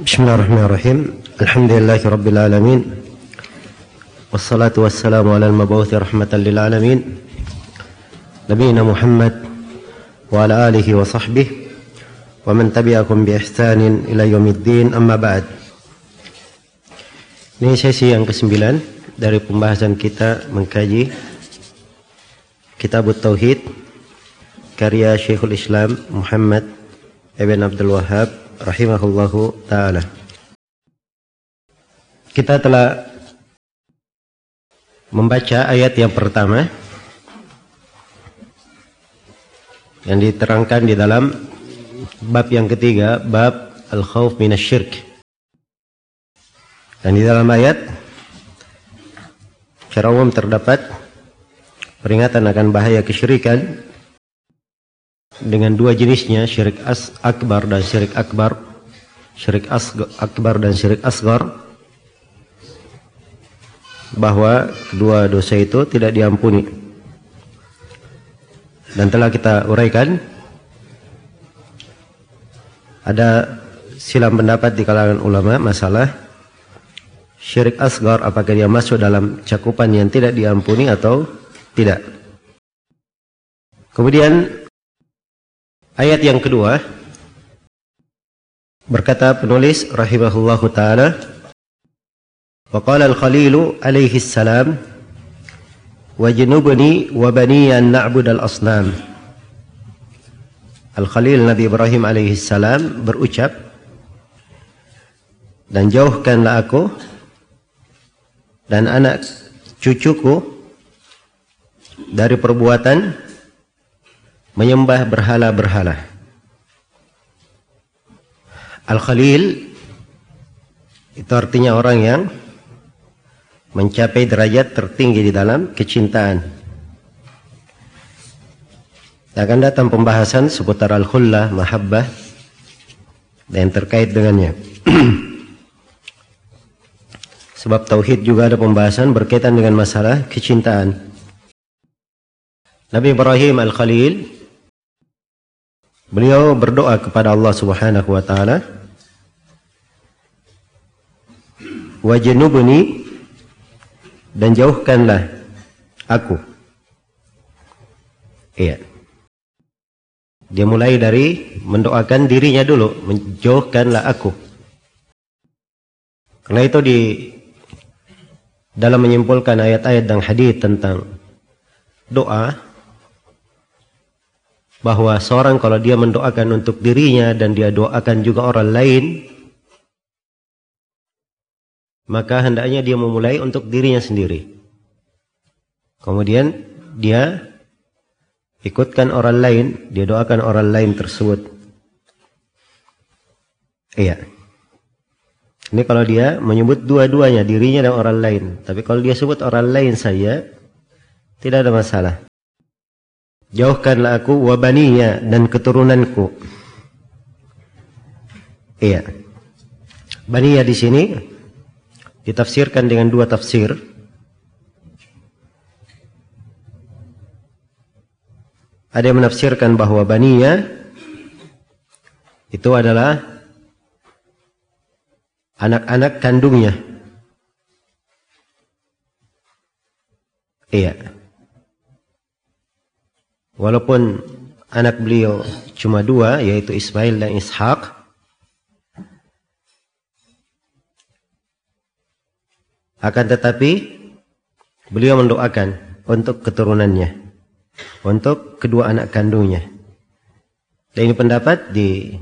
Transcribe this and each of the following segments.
بسم الله الرحمن الرحيم الحمد لله رب العالمين والصلاة والسلام على المبعوث رحمة للعالمين نبينا محمد وعلى آله وصحبه ومن تبعكم بإحسان إلى يوم الدين أما بعد Ini sesi yang kesembilan dari pembahasan kita mengkaji Kitab Tauhid karya Syekhul Islam Muhammad Ibn Abdul Wahab rahimahullahu taala. Kita telah membaca ayat yang pertama yang diterangkan di dalam bab yang ketiga, bab al-khauf minasyirk. Dan di dalam ayat secara umum terdapat peringatan akan bahaya kesyirikan dengan dua jenisnya syirik as akbar dan syirik akbar. Syirik as akbar dan syirik asgar bahwa kedua dosa itu tidak diampuni. Dan telah kita uraikan. Ada silam pendapat di kalangan ulama masalah syirik asgar apakah dia masuk dalam cakupan yang tidak diampuni atau tidak. Kemudian ayat yang kedua. Berkata penulis rahimahullahu taala wa qala al-khalil alaihi salam wajnubni wa bani an na'bud al-asnam. Al-Khalil Nabi Ibrahim alaihi salam berucap dan jauhkanlah aku dan anak cucuku dari perbuatan menyembah berhala-berhala. Al-Khalil itu artinya orang yang mencapai derajat tertinggi di dalam kecintaan. Akan datang pembahasan seputar al-khullah, mahabbah dan terkait dengannya. Sebab tauhid juga ada pembahasan berkaitan dengan masalah kecintaan. Nabi Ibrahim Al-Khalil beliau berdoa kepada Allah Subhanahu wa taala Wajnubni dan jauhkanlah aku. Iya. Dia mulai dari mendoakan dirinya dulu, menjauhkanlah aku. Karena itu di dalam menyimpulkan ayat-ayat dan hadis tentang doa bahwa seorang kalau dia mendoakan untuk dirinya dan dia doakan juga orang lain maka hendaknya dia memulai untuk dirinya sendiri kemudian dia ikutkan orang lain dia doakan orang lain tersebut iya ini kalau dia menyebut dua-duanya, dirinya dan orang lain. Tapi kalau dia sebut orang lain saja, tidak ada masalah. Jauhkanlah aku wabaniya dan keturunanku. Iya. Baniya di sini ditafsirkan dengan dua tafsir. Ada yang menafsirkan bahwa baniya itu adalah anak-anak kandungnya. Iya. Walaupun anak beliau cuma dua, yaitu Ismail dan Ishak. Akan tetapi beliau mendoakan untuk keturunannya, untuk kedua anak kandungnya. Dan ini pendapat di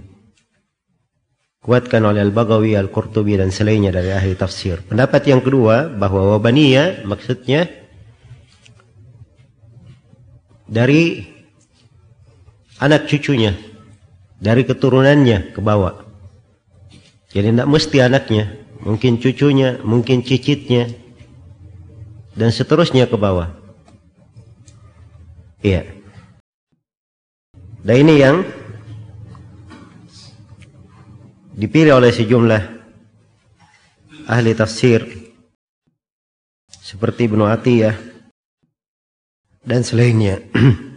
kuatkan oleh Al-Baghawi, Al-Qurtubi dan selainnya dari ahli tafsir. Pendapat yang kedua bahwa wabaniya maksudnya dari anak cucunya, dari keturunannya ke bawah. Jadi tidak mesti anaknya, mungkin cucunya, mungkin cicitnya, dan seterusnya ke bawah. Iya. Dan ini yang dipilih oleh sejumlah ahli tafsir seperti Ibnu Atiyah dan selainnya.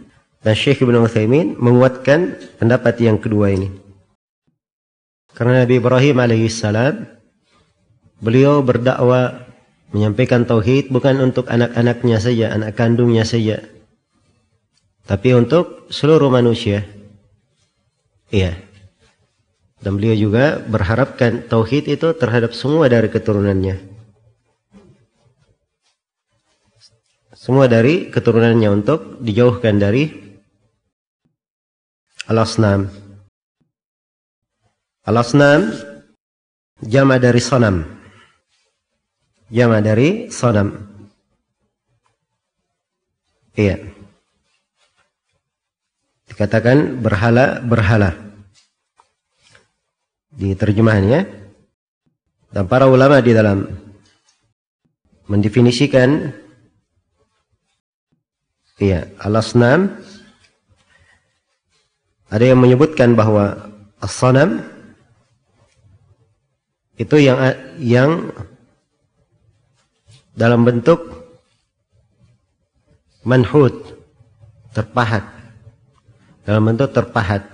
Dan Syekh Ibnu Utsaimin menguatkan pendapat yang kedua ini. Karena Nabi Ibrahim alaihissalam beliau berdakwah menyampaikan tauhid bukan untuk anak-anaknya saja, anak kandungnya saja. Tapi untuk seluruh manusia. Iya. Dan beliau juga berharapkan tauhid itu terhadap semua dari keturunannya. Semua dari keturunannya untuk dijauhkan dari al-asnam. Al-asnam jama dari sonam. Jama dari sonam. Iya. Dikatakan berhala-berhala. Di terjemahannya. Dan para ulama di dalam mendefinisikan Iya, al-asnam. Ada yang menyebutkan bahwa as-sanam itu yang yang dalam bentuk manhud terpahat. Dalam bentuk terpahat.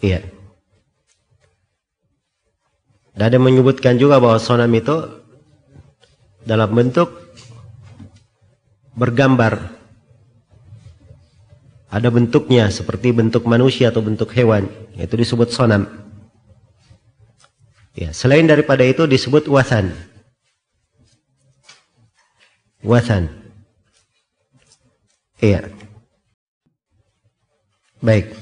Iya. Dan ada menyebutkan juga bahwa sonam itu dalam bentuk bergambar. Ada bentuknya seperti bentuk manusia atau bentuk hewan, itu disebut sonam. Ya, selain daripada itu disebut wasan. Wasan. Iya. Baik.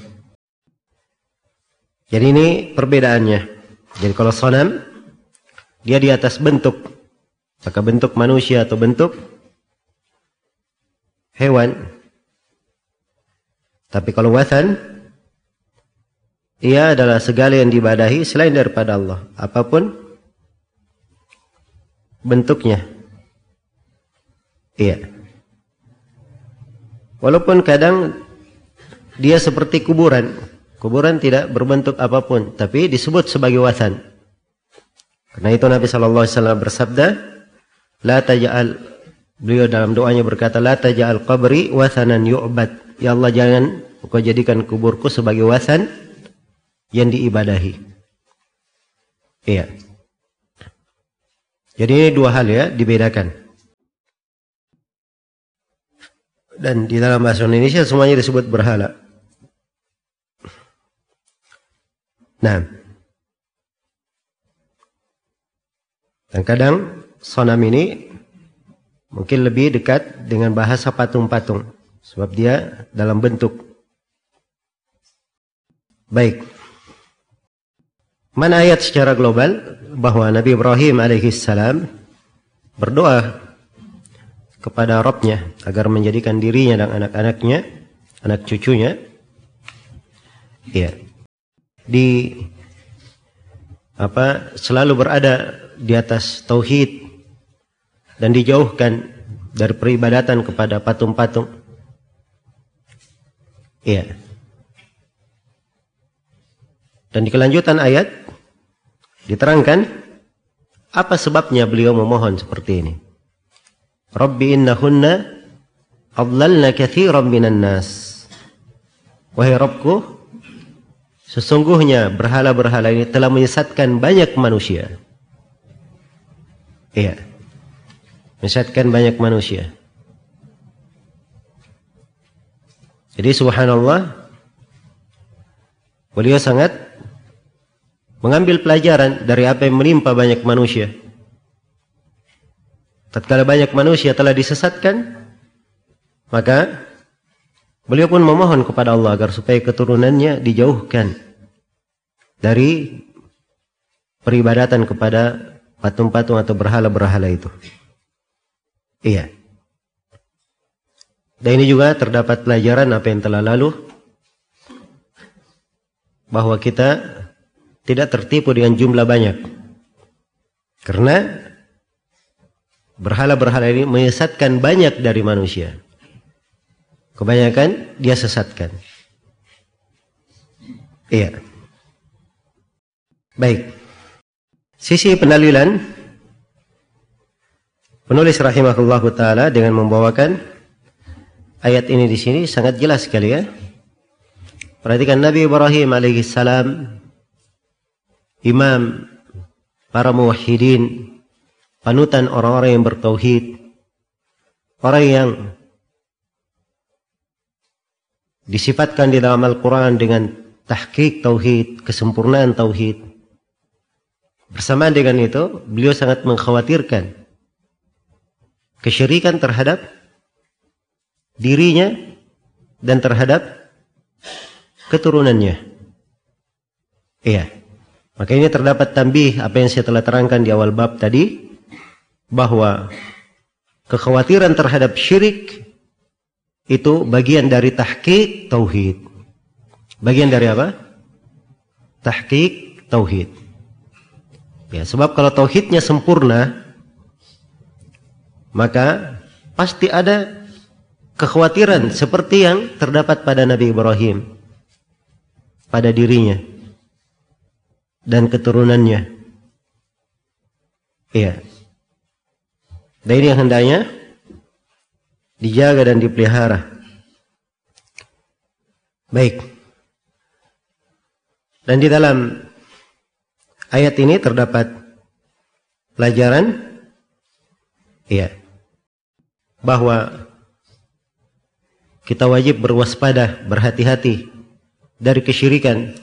Jadi ini perbedaannya. Jadi kalau sonam dia di atas bentuk, maka bentuk manusia atau bentuk hewan. Tapi kalau watan, ia adalah segala yang dibadahi selain daripada Allah. Apa pun bentuknya. Iya. Walaupun kadang dia seperti kuburan. Kuburan tidak berbentuk apa pun. Tapi disebut sebagai watan. Karena itu Nabi SAW bersabda, La taj'al Beliau dalam doanya berkata, La taja'al qabri wasanan yu'bad. Ya Allah jangan kau jadikan kuburku sebagai wasan yang diibadahi. Iya. Jadi ini dua hal ya, dibedakan. Dan di dalam bahasa Indonesia semuanya disebut berhala. Nah. Dan kadang sonam ini mungkin lebih dekat dengan bahasa patung-patung sebab dia dalam bentuk. Baik. Mana ayat secara global? Bahwa Nabi Ibrahim alaihissalam berdoa kepada Robnya agar menjadikan dirinya dan anak-anaknya anak cucunya. Ya di apa selalu berada di atas tauhid dan dijauhkan dari peribadatan kepada patung-patung. Iya. Dan di kelanjutan ayat diterangkan apa sebabnya beliau memohon seperti ini. Rabbi innahunna adlalna kathiran minan nas. Wahai Rabbku, sesungguhnya berhala-berhala ini telah menyesatkan banyak manusia. Iya menyesatkan banyak manusia. Jadi subhanallah beliau sangat mengambil pelajaran dari apa yang menimpa banyak manusia. Tatkala banyak manusia telah disesatkan, maka beliau pun memohon kepada Allah agar supaya keturunannya dijauhkan dari peribadatan kepada patung-patung atau berhala-berhala itu. Iya. Dan ini juga terdapat pelajaran apa yang telah lalu bahwa kita tidak tertipu dengan jumlah banyak. Karena berhala-berhala ini menyesatkan banyak dari manusia. Kebanyakan dia sesatkan. Iya. Baik. Sisi pendalilan Penulis rahimahullah taala dengan membawakan ayat ini di sini sangat jelas sekali ya. Perhatikan Nabi Ibrahim alaihissalam imam para muwahhidin, panutan orang-orang yang bertauhid, orang yang disifatkan di dalam Al-Quran dengan tahqiq tauhid, kesempurnaan tauhid. Bersamaan dengan itu, beliau sangat mengkhawatirkan kesyirikan terhadap dirinya dan terhadap keturunannya. Iya. Maka ini terdapat tambih apa yang saya telah terangkan di awal bab tadi bahwa kekhawatiran terhadap syirik itu bagian dari tahqiq tauhid. Bagian dari apa? Tahqiq tauhid. Ya, sebab kalau tauhidnya sempurna maka pasti ada kekhawatiran seperti yang terdapat pada Nabi Ibrahim pada dirinya dan keturunannya. Iya. Dan ini yang hendaknya dijaga dan dipelihara. Baik. Dan di dalam ayat ini terdapat pelajaran iya bahwa kita wajib berwaspada, berhati-hati dari kesyirikan.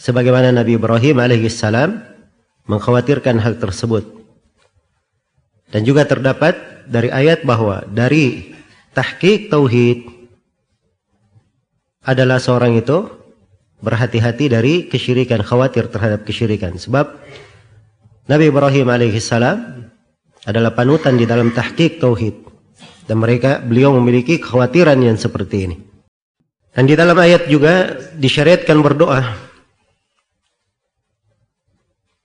Sebagaimana Nabi Ibrahim alaihissalam mengkhawatirkan hal tersebut. Dan juga terdapat dari ayat bahwa dari tahqiq tauhid adalah seorang itu berhati-hati dari kesyirikan khawatir terhadap kesyirikan. Sebab Nabi Ibrahim alaihissalam adalah panutan di dalam tahqiq tauhid dan mereka beliau memiliki kekhawatiran yang seperti ini dan di dalam ayat juga disyariatkan berdoa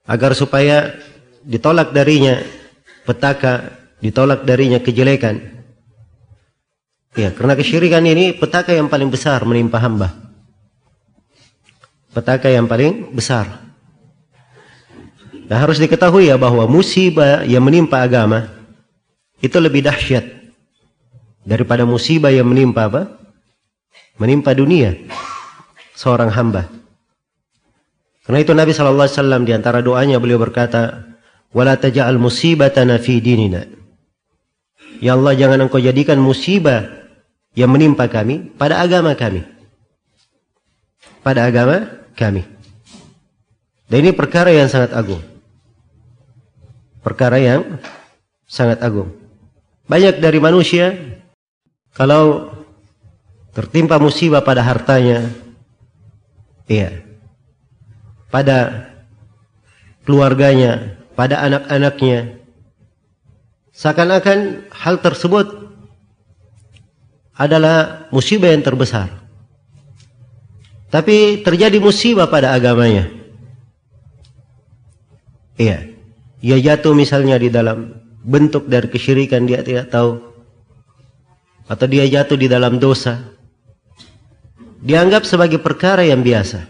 agar supaya ditolak darinya petaka, ditolak darinya kejelekan. Ya, karena kesyirikan ini petaka yang paling besar menimpa hamba. Petaka yang paling besar. Dan harus diketahui ya bahwa musibah yang menimpa agama itu lebih dahsyat daripada musibah yang menimpa apa? menimpa dunia seorang hamba. Karena itu Nabi sallallahu alaihi wasallam di antara doanya beliau berkata, "Wala taj'al musibatana fi dinina." Ya Allah, jangan Engkau jadikan musibah yang menimpa kami pada agama kami. Pada agama kami. Dan ini perkara yang sangat agung. Perkara yang sangat agung. Banyak dari manusia kalau tertimpa musibah pada hartanya, iya, pada keluarganya, pada anak-anaknya, seakan-akan hal tersebut adalah musibah yang terbesar. Tapi terjadi musibah pada agamanya. Iya. Ia jatuh misalnya di dalam bentuk dari kesyirikan dia tidak tahu. Atau dia jatuh di dalam dosa dianggap sebagai perkara yang biasa.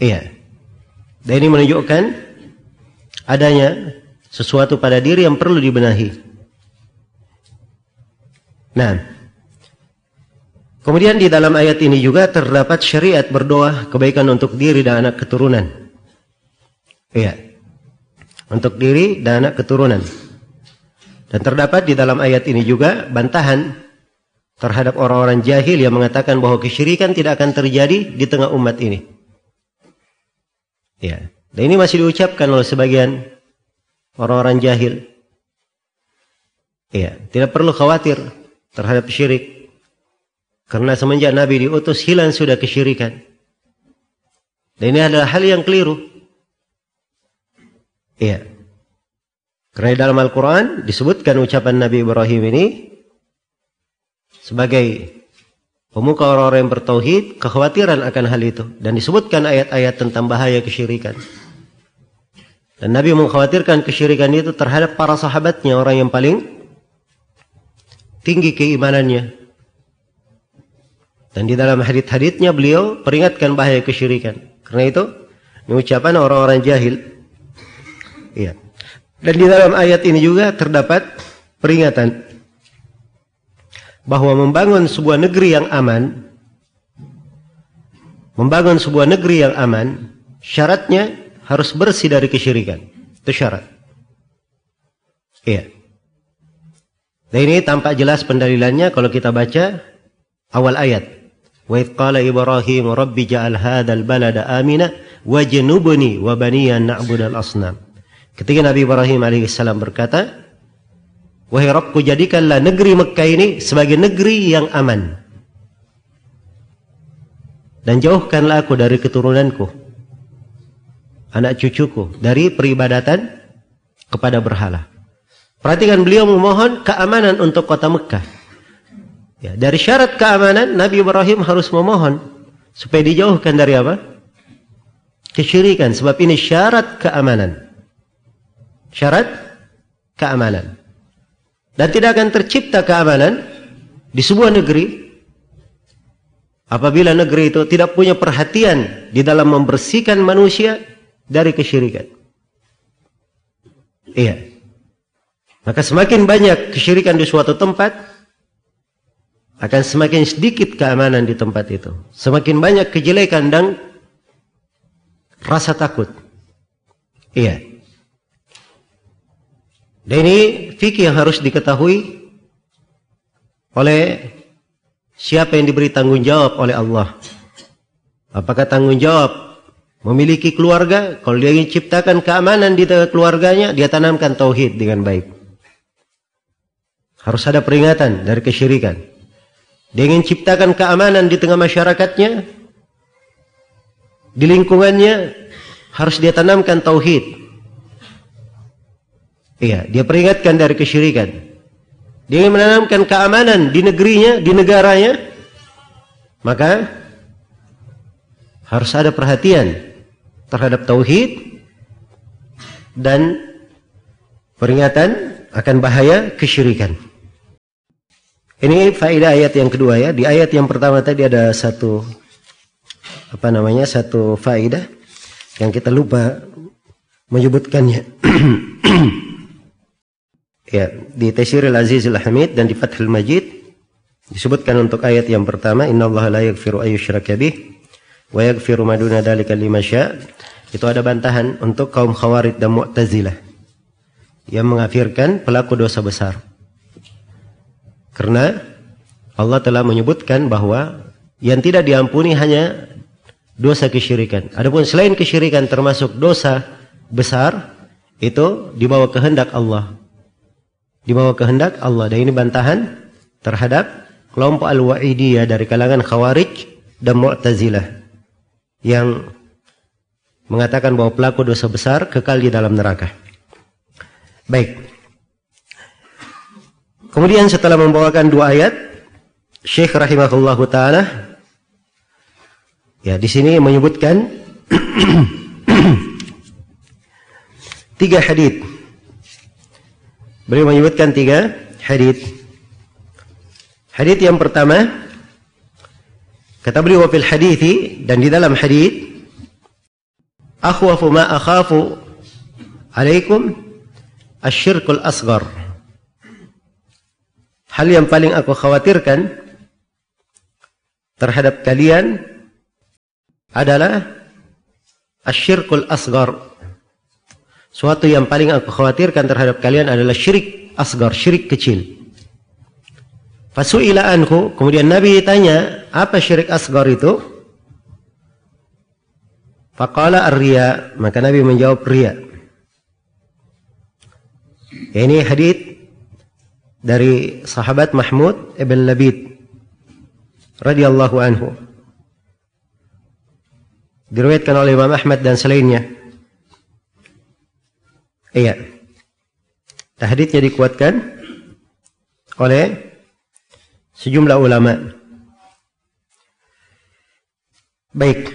Iya. Dan ini menunjukkan adanya sesuatu pada diri yang perlu dibenahi. Nah, kemudian di dalam ayat ini juga terdapat syariat berdoa kebaikan untuk diri dan anak keturunan. Iya. Untuk diri dan anak keturunan. Dan terdapat di dalam ayat ini juga bantahan terhadap orang-orang jahil yang mengatakan bahwa kesyirikan tidak akan terjadi di tengah umat ini. Ya. Dan ini masih diucapkan oleh sebagian orang-orang jahil. Ya, tidak perlu khawatir terhadap syirik. Karena semenjak Nabi diutus hilang sudah kesyirikan. Dan ini adalah hal yang keliru. Iya. Karena dalam Al-Quran disebutkan ucapan Nabi Ibrahim ini sebagai pemuka orang-orang yang bertauhid kekhawatiran akan hal itu dan disebutkan ayat-ayat tentang bahaya kesyirikan. Dan Nabi mengkhawatirkan kesyirikan itu terhadap para sahabatnya orang yang paling tinggi keimanannya. Dan di dalam hadith-hadithnya beliau peringatkan bahaya kesyirikan. Karena itu mengucapkan orang-orang jahil. Iya. Dan di dalam ayat ini juga terdapat peringatan bahwa membangun sebuah negeri yang aman membangun sebuah negeri yang aman, syaratnya harus bersih dari kesyirikan. Itu syarat. Iya. Dan ini tampak jelas pendalilannya kalau kita baca awal ayat. Wa idh qala Ibrahim rabbi hadzal balada amina wajnubni wa na'budal asnam. Ketika Nabi Ibrahim alaihissalam berkata, Wahai Rabbku jadikanlah negeri Mekah ini sebagai negeri yang aman. Dan jauhkanlah aku dari keturunanku, anak cucuku, dari peribadatan kepada berhala. Perhatikan beliau memohon keamanan untuk kota Mekah. Ya, dari syarat keamanan Nabi Ibrahim harus memohon supaya dijauhkan dari apa? Kesyirikan. Sebab ini syarat keamanan. Syarat keamanan. Dan tidak akan tercipta keamanan di sebuah negeri Apabila negeri itu tidak punya perhatian di dalam membersihkan manusia dari kesyirikan. Iya. Maka semakin banyak kesyirikan di suatu tempat, akan semakin sedikit keamanan di tempat itu. Semakin banyak kejelekan dan rasa takut. Iya. Dan ini fikih yang harus diketahui oleh Siapa yang diberi tanggung jawab oleh Allah? Apakah tanggung jawab memiliki keluarga? Kalau dia ingin ciptakan keamanan di keluarganya, dia tanamkan tauhid dengan baik. Harus ada peringatan dari kesyirikan. Dia ingin ciptakan keamanan di tengah masyarakatnya, di lingkungannya, harus dia tanamkan tauhid. Iya, dia peringatkan dari kesyirikan. Dia ingin menanamkan keamanan di negerinya, di negaranya, maka harus ada perhatian terhadap tauhid dan peringatan akan bahaya kesyirikan. Ini faedah ayat yang kedua ya. Di ayat yang pertama tadi ada satu apa namanya? satu faedah yang kita lupa menyebutkannya. Ya, di Tasyiril Azizil Hamid dan di Fathul Majid disebutkan untuk ayat yang pertama innallaha la yaghfiru ayyushraka wa yaghfiru ma duna dzalika liman Itu ada bantahan untuk kaum Khawarij dan Mu'tazilah yang mengafirkan pelaku dosa besar. Karena Allah telah menyebutkan bahwa yang tidak diampuni hanya dosa kesyirikan. Adapun selain kesyirikan termasuk dosa besar itu dibawa kehendak Allah di bawah kehendak Allah. Dan ini bantahan terhadap kelompok Al-Wa'idiyah dari kalangan Khawarij dan Mu'tazilah yang mengatakan bahwa pelaku dosa besar kekal di dalam neraka. Baik. Kemudian setelah membawakan dua ayat, Syekh rahimahullah taala ya di sini menyebutkan tiga hadis Beliau menyebutkan tiga hadis. Hadis yang pertama kata beliau fil hadithi dan di dalam hadis akhwafu ma akhafu alaikum asyirkul asgar. Hal yang paling aku khawatirkan terhadap kalian adalah asyirkul asgar Suatu yang paling aku khawatirkan terhadap kalian adalah syirik asgar, syirik kecil. Fasu'ila anhu, kemudian Nabi tanya, apa syirik asgar itu? Faqala ar-riya, maka Nabi menjawab riya. Ini hadith dari sahabat Mahmud ibn Labid radhiyallahu anhu. Diriwayatkan oleh Imam Ahmad dan selainnya. Iya. Haditsnya dikuatkan oleh sejumlah ulama. Baik.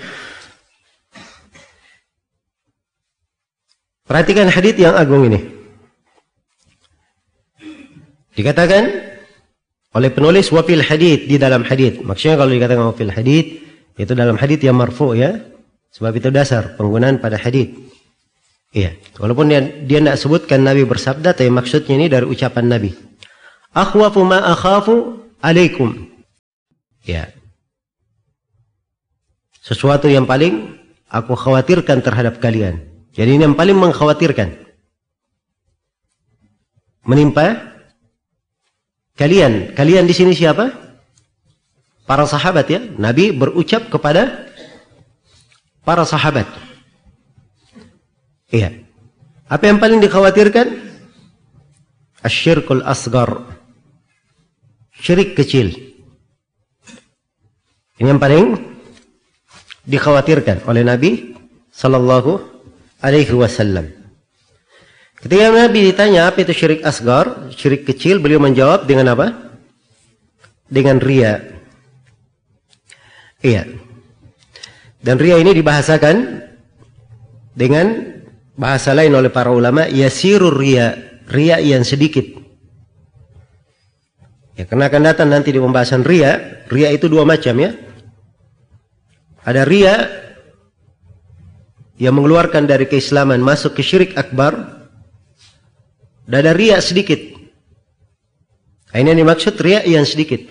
Perhatikan hadits yang agung ini. Dikatakan oleh penulis wafil hadith di dalam hadith. Maksudnya kalau dikatakan wafil hadith itu dalam hadith yang marfu ya. Sebab itu dasar penggunaan pada hadith. Iya, walaupun dia dia tidak sebutkan Nabi bersabda, tapi maksudnya ini dari ucapan Nabi. Akhwafu ma akhafu alaikum. Ya. Sesuatu yang paling aku khawatirkan terhadap kalian. Jadi ini yang paling mengkhawatirkan. Menimpa kalian. Kalian di sini siapa? Para sahabat ya. Nabi berucap kepada para sahabat. Iya. Apa yang paling dikhawatirkan? Asyirkul asgar. Syirik kecil. Ini yang paling dikhawatirkan oleh Nabi sallallahu alaihi wasallam. Ketika Nabi ditanya apa itu syirik asgar, syirik kecil, beliau menjawab dengan apa? Dengan ria. Iya. Dan ria ini dibahasakan dengan bahasa lain oleh para ulama yasirur ria ria yang sedikit. Ya karena akan datang nanti di pembahasan ria ria itu dua macam ya. Ada ria yang mengeluarkan dari keislaman masuk ke syirik akbar dan ada ria sedikit. Nah, ini yang dimaksud ria yang sedikit.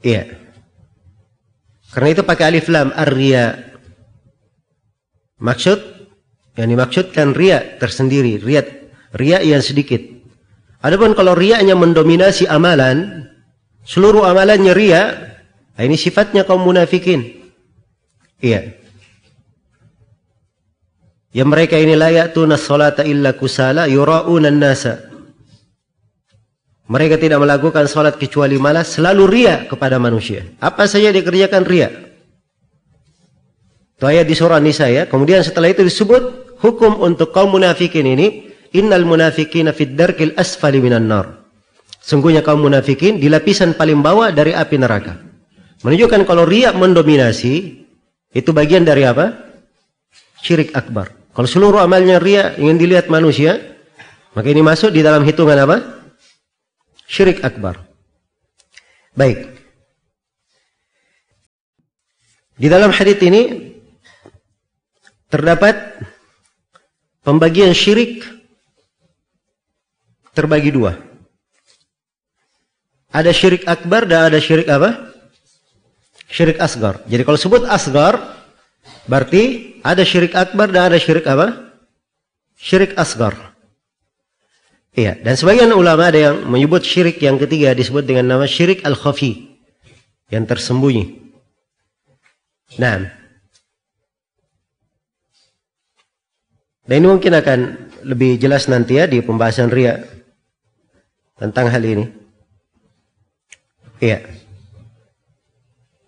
Iya. Karena itu pakai alif lam ar-ria maksud yang dimaksudkan ria tersendiri, ria ria yang sedikit. Adapun kalau riaknya mendominasi amalan, seluruh amalannya ria, nah ini sifatnya kaum munafikin. Iya. Yang mereka ini layak tunas salata illa kusala yura'una nasa. Mereka tidak melakukan salat kecuali malas, selalu ria kepada manusia. Apa saja dikerjakan ria. Itu ayat di surah Nisa ya. Kemudian setelah itu disebut hukum untuk kaum munafikin ini innal munafikina fid darkil asfali minan nar. Sungguhnya kaum munafikin di lapisan paling bawah dari api neraka. Menunjukkan kalau riak mendominasi itu bagian dari apa? Syirik akbar. Kalau seluruh amalnya riak ingin dilihat manusia, maka ini masuk di dalam hitungan apa? Syirik akbar. Baik. Di dalam hadis ini terdapat Pembagian syirik terbagi dua. Ada syirik akbar dan ada syirik apa? Syirik asgar. Jadi kalau sebut asgar, berarti ada syirik akbar dan ada syirik apa? Syirik asgar. Iya, dan sebagian ulama ada yang menyebut syirik yang ketiga disebut dengan nama syirik al-khafi yang tersembunyi. Nah, Dan ini mungkin akan lebih jelas nanti ya di pembahasan ria tentang hal ini. Iya.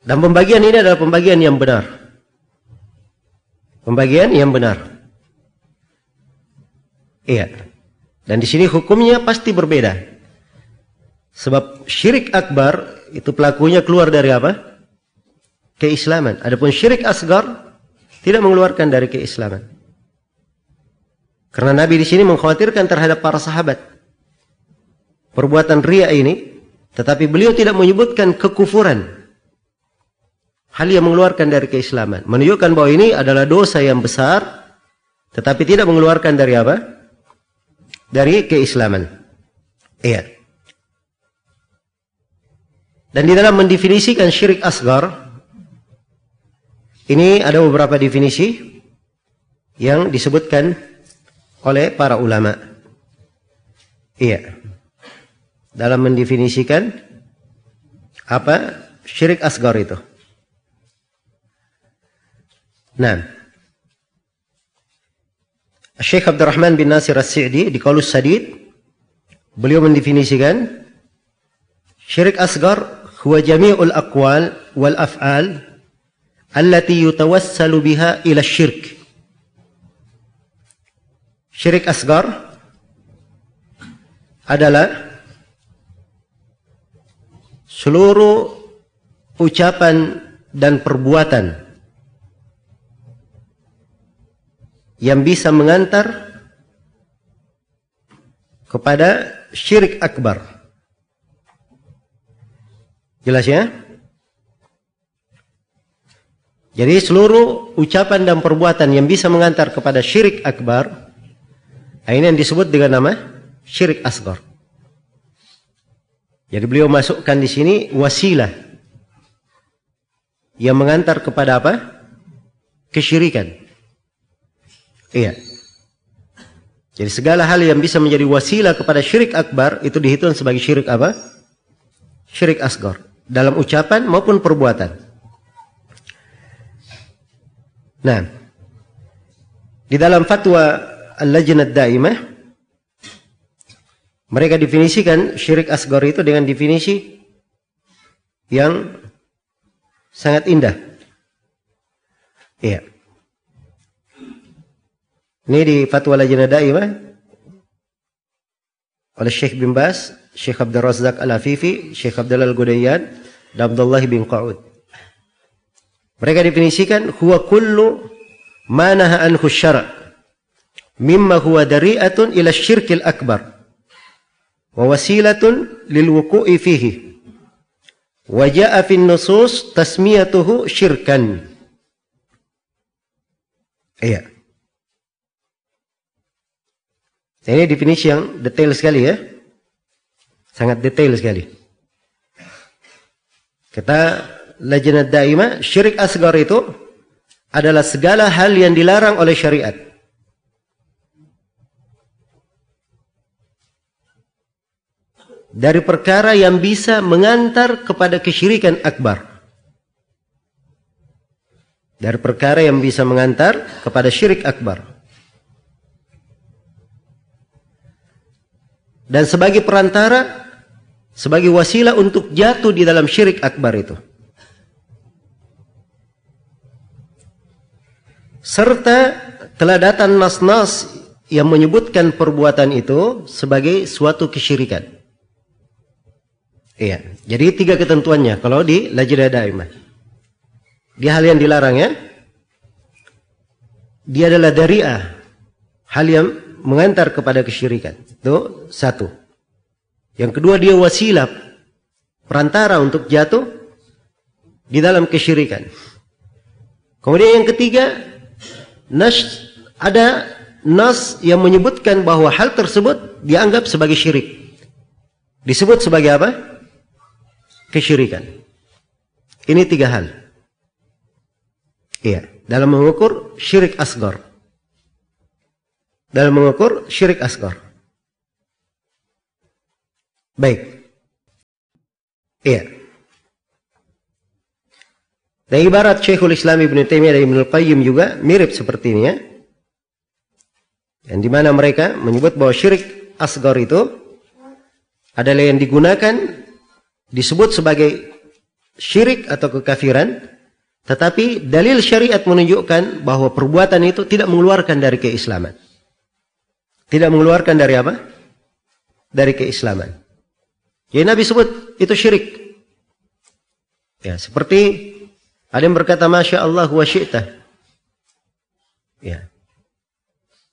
Dan pembagian ini adalah pembagian yang benar. Pembagian yang benar. Iya. Dan di sini hukumnya pasti berbeda. Sebab syirik akbar itu pelakunya keluar dari apa? Keislaman. Adapun syirik asgar tidak mengeluarkan dari keislaman. Karena Nabi di sini mengkhawatirkan terhadap para sahabat. Perbuatan ria ini, tetapi beliau tidak menyebutkan kekufuran. Hal yang mengeluarkan dari keislaman. Menunjukkan bahwa ini adalah dosa yang besar, tetapi tidak mengeluarkan dari apa? Dari keislaman. Iya. Dan di dalam mendefinisikan syirik asgar, ini ada beberapa definisi yang disebutkan oleh para ulama. Iya. Dalam mendefinisikan apa syirik asgar itu. Nah. Syekh Abdurrahman bin Nasir As-Sa'di di Qaulus Sadid beliau mendefinisikan syirik asgar huwa jami'ul aqwal wal af'al allati yutawassalu biha ila syirk Syirik asgar adalah seluruh ucapan dan perbuatan yang bisa mengantar kepada syirik akbar. Jelas ya? Jadi seluruh ucapan dan perbuatan yang bisa mengantar kepada syirik akbar Nah, ini yang disebut dengan nama syirik asgar. Jadi beliau masukkan di sini wasilah yang mengantar kepada apa? Kesyirikan. Iya. Jadi segala hal yang bisa menjadi wasilah kepada syirik akbar itu dihitung sebagai syirik apa? Syirik asgar. Dalam ucapan maupun perbuatan. Nah, di dalam fatwa Al-Lajnah Daimah mereka definisikan syirik asgar itu dengan definisi yang sangat indah. Iya. Ini di Fatwa Lajnah Daimah oleh Syekh bin Bas, Syekh Abdul Razak Al-Afifi, Syekh Abdullah Al-Gudayyan, dan Abdullah bin Qa'ud. Mereka definisikan huwa kullu ma naha anhu syara' mimma huwa dari'atun ila syirkil akbar wa wasilatun lil wuku'i fihi wa ja'a fin nusus tasmiyatuhu syirkan. Iya. Ini definisi yang detail sekali ya. Sangat detail sekali. Kata Lajnah Daima, syirik asgar itu adalah segala hal yang dilarang oleh syariat. Dari perkara yang bisa mengantar kepada kesyirikan akbar. Dari perkara yang bisa mengantar kepada syirik akbar. dan sebagai perantara sebagai wasilah untuk jatuh di dalam syirik akbar itu. Serta telah datang nas-nas yang menyebutkan perbuatan itu sebagai suatu kesyirikan. Iya, jadi tiga ketentuannya kalau di lajnah daimah. Dia hal yang dilarang ya. Dia adalah dariah, hal yang mengantar kepada kesyirikan. Itu satu. Yang kedua dia wasilah perantara untuk jatuh di dalam kesyirikan. Kemudian yang ketiga, nas ada nas yang menyebutkan bahwa hal tersebut dianggap sebagai syirik. Disebut sebagai apa? Kesyirikan. Ini tiga hal. Iya, dalam mengukur syirik asgar dalam mengukur syirik asgar. Baik. Iya. Dan ibarat Syekhul Islam Ibn Taimiyah dan Ibn Qayyim juga mirip seperti ini ya. Yang di mana mereka menyebut bahwa syirik asgar itu adalah yang digunakan disebut sebagai syirik atau kekafiran tetapi dalil syariat menunjukkan bahwa perbuatan itu tidak mengeluarkan dari keislaman. Tidak mengeluarkan dari apa? Dari keislaman. Jadi Nabi sebut itu syirik. Ya, seperti ada yang berkata Masya Allah wa syi'ta. Ya.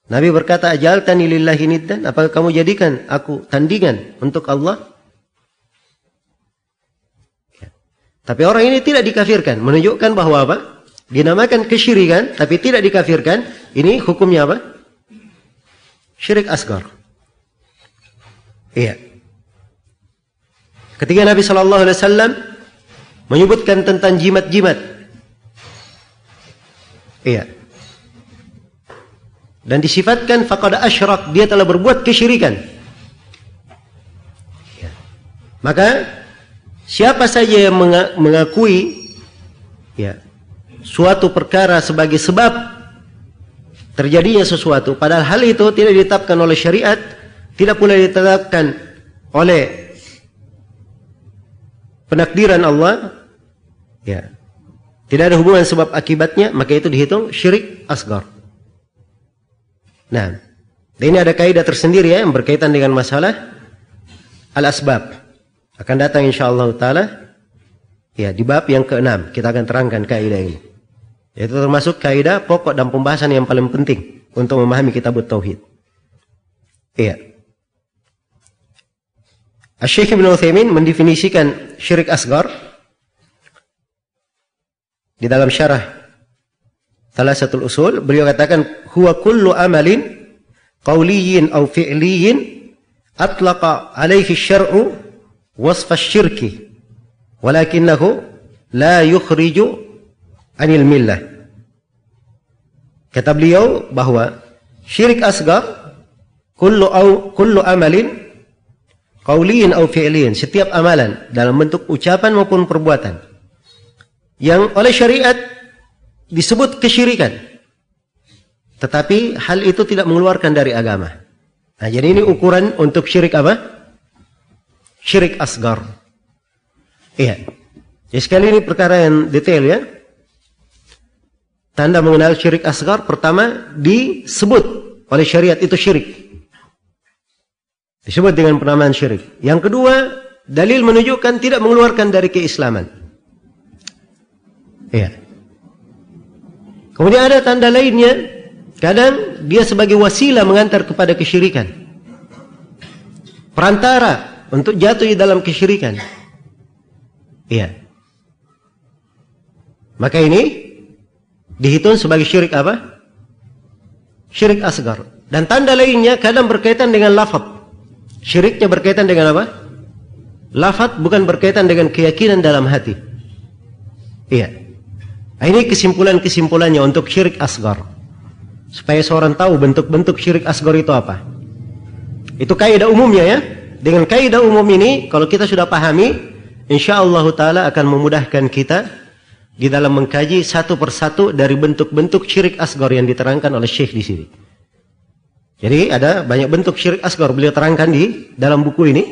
Nabi berkata, Ajal tani lillahi niddan. Apakah kamu jadikan aku tandingan untuk Allah? Ya. Tapi orang ini tidak dikafirkan. Menunjukkan bahwa apa? Dinamakan kesyirikan, tapi tidak dikafirkan. Ini hukumnya apa? Syirik asgar. Iya. Ketika Nabi Shallallahu Alaihi Wasallam menyebutkan tentang jimat-jimat, iya, dan disifatkan fakada asyrak dia telah berbuat kesyirikan. Iya. Maka siapa saja yang mengakui ya suatu perkara sebagai sebab terjadinya sesuatu padahal hal itu tidak ditetapkan oleh syariat tidak pula ditetapkan oleh penakdiran Allah ya tidak ada hubungan sebab akibatnya maka itu dihitung syirik asgar nah ini ada kaidah tersendiri ya yang berkaitan dengan masalah al-asbab akan datang insyaallah taala ya di bab yang keenam kita akan terangkan kaidah ini itu termasuk kaidah pokok dan pembahasan yang paling penting untuk memahami kitab tauhid. Iya. Syekh Ibn Uthaymin mendefinisikan syirik asgar di dalam syarah salah satu usul beliau katakan huwa kullu amalin qawliyin aw fi'liyin atlaqa alaihi syar'u wasfa syirki walakinahu la yukhriju anil millah. Kata beliau bahwa syirik asgar kullu au kullu amalin qauliyin au fi'liyin, setiap amalan dalam bentuk ucapan maupun perbuatan yang oleh syariat disebut kesyirikan. Tetapi hal itu tidak mengeluarkan dari agama. Nah, jadi ini ukuran untuk syirik apa? Syirik asgar. Iya. Jadi sekali ini perkara yang detail ya. Tanda mengenal syirik asgar pertama disebut oleh syariat itu syirik. Disebut dengan penamaan syirik. Yang kedua, dalil menunjukkan tidak mengeluarkan dari keislaman. Iya. Kemudian ada tanda lainnya, kadang dia sebagai wasilah mengantar kepada kesyirikan. Perantara untuk jatuh di dalam kesyirikan. Iya. Maka ini dihitung sebagai syirik apa? Syirik asgar. Dan tanda lainnya kadang berkaitan dengan lafaz. Syiriknya berkaitan dengan apa? Lafaz bukan berkaitan dengan keyakinan dalam hati. Iya. Nah, ini kesimpulan-kesimpulannya untuk syirik asgar. Supaya seorang tahu bentuk-bentuk syirik asgar itu apa. Itu kaidah umumnya ya. Dengan kaidah umum ini, kalau kita sudah pahami, insya Allah Taala akan memudahkan kita di dalam mengkaji satu persatu dari bentuk-bentuk syirik asgar yang diterangkan oleh Syekh di sini. Jadi ada banyak bentuk syirik asgar beliau terangkan di dalam buku ini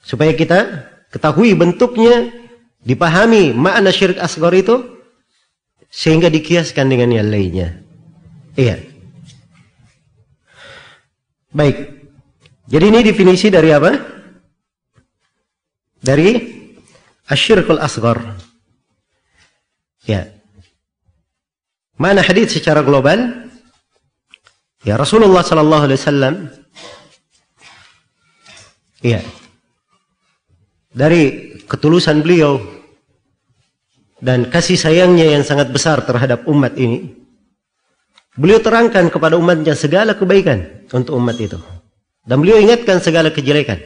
supaya kita ketahui bentuknya, dipahami makna syirik asgar itu sehingga dikiaskan dengan yang lainnya. Iya. Baik. Jadi ini definisi dari apa? Dari asyirkul asgar. Ya. Mana hadis secara global? Ya Rasulullah sallallahu alaihi wasallam Ya. Dari ketulusan beliau dan kasih sayangnya yang sangat besar terhadap umat ini, beliau terangkan kepada umatnya segala kebaikan untuk umat itu. Dan beliau ingatkan segala kejelekan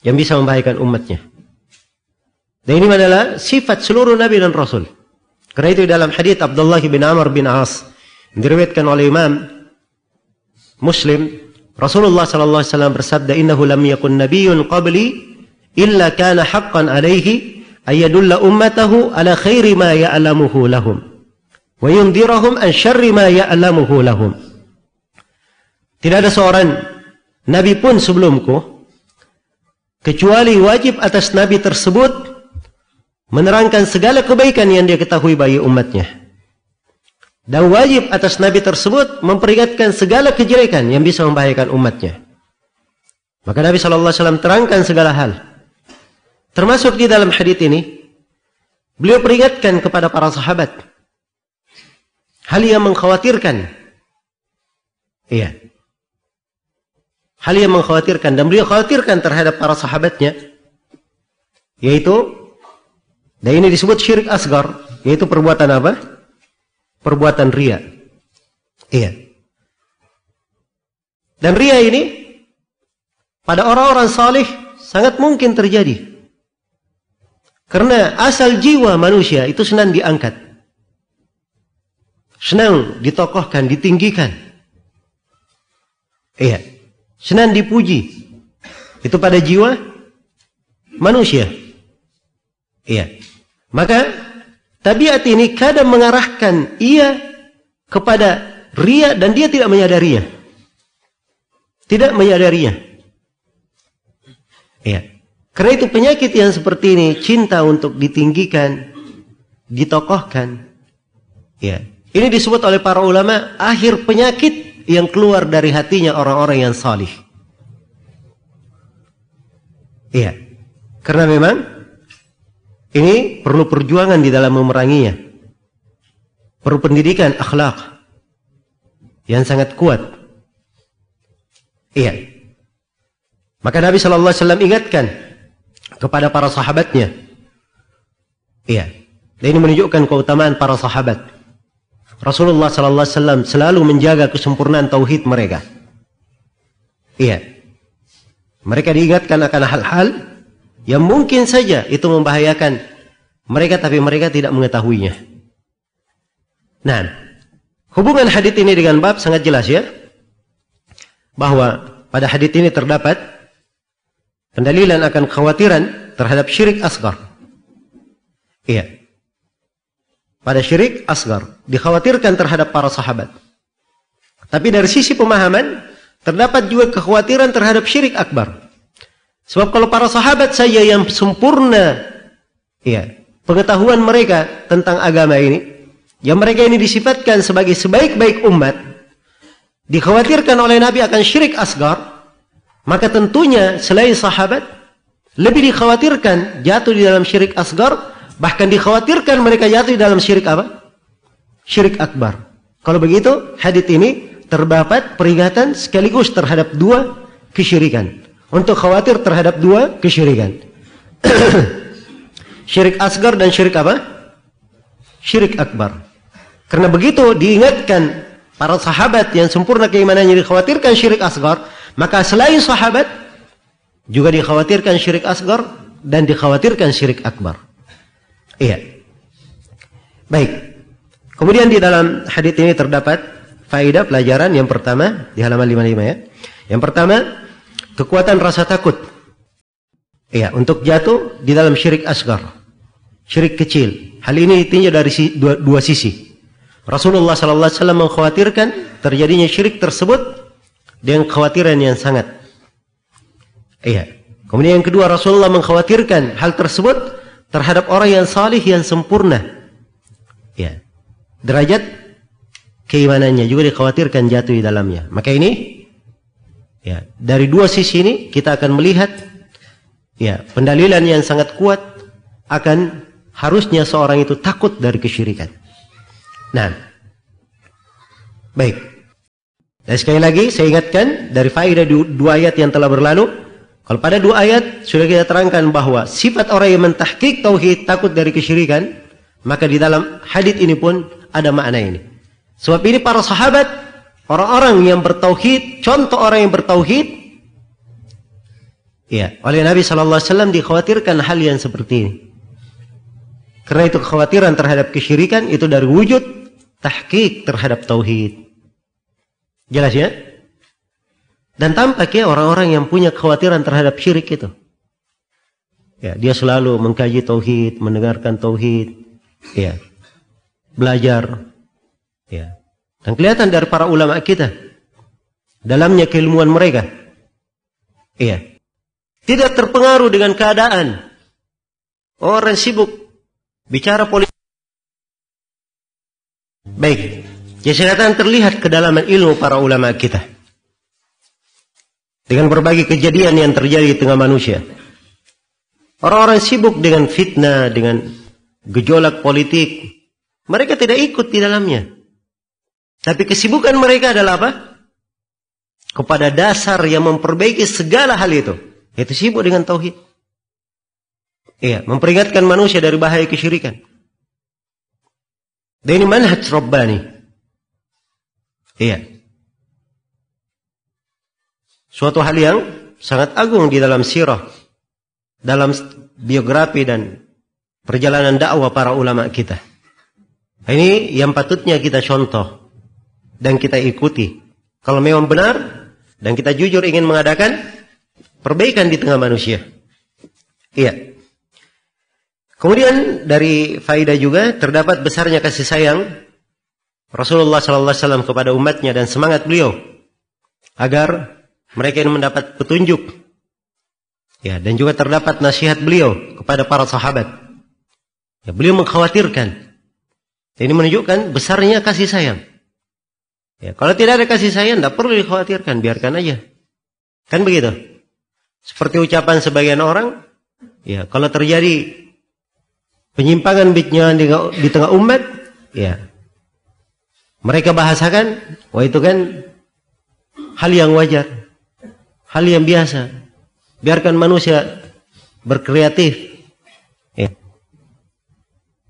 yang bisa membahayakan umatnya. Dan ini adalah sifat seluruh nabi dan rasul. Karena itu dalam hadis Abdullah bin Amr bin As diriwayatkan oleh Imam Muslim Rasulullah sallallahu alaihi wasallam bersabda innahu lam yakun nabiyyun qabli illa kana haqqan alaihi ayadulla ummatahu ala khairi ma ya'lamuhu lahum wa yundirahum an syarri ma ya'lamuhu lahum Tidak ada seorang nabi pun sebelumku kecuali wajib atas nabi tersebut menerangkan segala kebaikan yang dia ketahui bagi umatnya. Dan wajib atas Nabi tersebut memperingatkan segala kejelekan yang bisa membahayakan umatnya. Maka Nabi SAW terangkan segala hal. Termasuk di dalam hadis ini, beliau peringatkan kepada para sahabat. Hal yang mengkhawatirkan. Iya. Hal yang mengkhawatirkan. Dan beliau khawatirkan terhadap para sahabatnya. Yaitu dan ini disebut syirik asgar, yaitu perbuatan apa? Perbuatan ria. Iya. Dan ria ini pada orang-orang salih sangat mungkin terjadi. Karena asal jiwa manusia itu senang diangkat. Senang ditokohkan, ditinggikan. Iya. Senang dipuji. Itu pada jiwa manusia. Iya. Maka tabiat ini kadang mengarahkan ia kepada ria dan dia tidak menyadarinya. Tidak menyadarinya. Ya. Karena itu penyakit yang seperti ini cinta untuk ditinggikan, ditokohkan. Ya. Ini disebut oleh para ulama akhir penyakit yang keluar dari hatinya orang-orang yang salih. Iya. Karena memang ini perlu perjuangan di dalam memeranginya. Perlu pendidikan akhlak yang sangat kuat. Iya. Maka Nabi Shallallahu Alaihi Wasallam ingatkan kepada para sahabatnya. Iya. Dan ini menunjukkan keutamaan para sahabat. Rasulullah Sallallahu Alaihi Wasallam selalu menjaga kesempurnaan tauhid mereka. Iya. Mereka diingatkan akan hal-hal yang mungkin saja itu membahayakan mereka tapi mereka tidak mengetahuinya. Nah, hubungan hadis ini dengan bab sangat jelas ya. Bahwa pada hadis ini terdapat pendalilan akan kekhawatiran terhadap syirik asgar. Iya. Pada syirik asgar dikhawatirkan terhadap para sahabat. Tapi dari sisi pemahaman terdapat juga kekhawatiran terhadap syirik akbar. Sebab kalau para sahabat saja yang sempurna ya, pengetahuan mereka tentang agama ini, yang mereka ini disifatkan sebagai sebaik-baik umat, dikhawatirkan oleh Nabi akan syirik asgar, maka tentunya selain sahabat, lebih dikhawatirkan jatuh di dalam syirik asgar, bahkan dikhawatirkan mereka jatuh dalam syirik apa? Syirik akbar. Kalau begitu, hadith ini terdapat peringatan sekaligus terhadap dua kesyirikan untuk khawatir terhadap dua kesyirikan. syirik asgar dan syirik apa? Syirik akbar. Karena begitu diingatkan para sahabat yang sempurna keimanannya dikhawatirkan syirik asgar, maka selain sahabat juga dikhawatirkan syirik asgar dan dikhawatirkan syirik akbar. Iya. Baik. Kemudian di dalam hadis ini terdapat faedah pelajaran yang pertama di halaman 55 ya. Yang pertama, Kekuatan rasa takut. Ya, untuk jatuh di dalam syirik asgar. Syirik kecil. Hal ini tinjau dari dua, dua sisi. Rasulullah sallallahu alaihi wasallam mengkhawatirkan terjadinya syirik tersebut dengan kekhawatiran yang sangat. Iya. Kemudian yang kedua Rasulullah mengkhawatirkan hal tersebut terhadap orang yang salih yang sempurna. Ya. Derajat keimanannya juga dikhawatirkan jatuh di dalamnya. Maka ini Ya, dari dua sisi ini kita akan melihat ya, pendalilan yang sangat kuat akan harusnya seorang itu takut dari kesyirikan. Nah, baik. Dan sekali lagi saya ingatkan dari faedah dua ayat yang telah berlalu, kalau pada dua ayat sudah kita terangkan bahwa sifat orang yang mentahkik tauhid takut dari kesyirikan, maka di dalam hadis ini pun ada makna ini. Sebab ini para sahabat Orang-orang yang bertauhid, contoh orang yang bertauhid, ya, oleh Nabi Wasallam dikhawatirkan hal yang seperti ini. Karena itu kekhawatiran terhadap kesyirikan itu dari wujud tahqiq terhadap tauhid. Jelas ya? Dan tampaknya orang-orang yang punya kekhawatiran terhadap syirik itu. Ya, dia selalu mengkaji tauhid, mendengarkan tauhid, ya. Belajar, ya. Dan kelihatan dari para ulama kita. Dalamnya keilmuan mereka. Iya. Tidak terpengaruh dengan keadaan. Orang sibuk bicara politik. Baik. Saya terlihat kedalaman ilmu para ulama kita. Dengan berbagai kejadian yang terjadi di tengah manusia. Orang-orang sibuk dengan fitnah, dengan gejolak politik. Mereka tidak ikut di dalamnya. Tapi kesibukan mereka adalah apa? Kepada dasar yang memperbaiki segala hal itu. Itu sibuk dengan tauhid. Iya, memperingatkan manusia dari bahaya kesyirikan. Dan ini manhaj Rabbani. Iya. Suatu hal yang sangat agung di dalam sirah. Dalam biografi dan perjalanan dakwah para ulama kita. Ini yang patutnya kita contoh dan kita ikuti. Kalau memang benar dan kita jujur ingin mengadakan perbaikan di tengah manusia. Iya. Kemudian dari faidah juga terdapat besarnya kasih sayang Rasulullah sallallahu wasallam kepada umatnya dan semangat beliau agar mereka ini mendapat petunjuk. Ya, dan juga terdapat nasihat beliau kepada para sahabat. Ya, beliau mengkhawatirkan. Ini menunjukkan besarnya kasih sayang. Ya, kalau tidak ada kasih sayang, tidak perlu dikhawatirkan, biarkan aja. Kan begitu? Seperti ucapan sebagian orang, ya kalau terjadi penyimpangan bitnya di, di tengah umat, ya mereka bahasakan, wah itu kan hal yang wajar, hal yang biasa. Biarkan manusia berkreatif. Ya.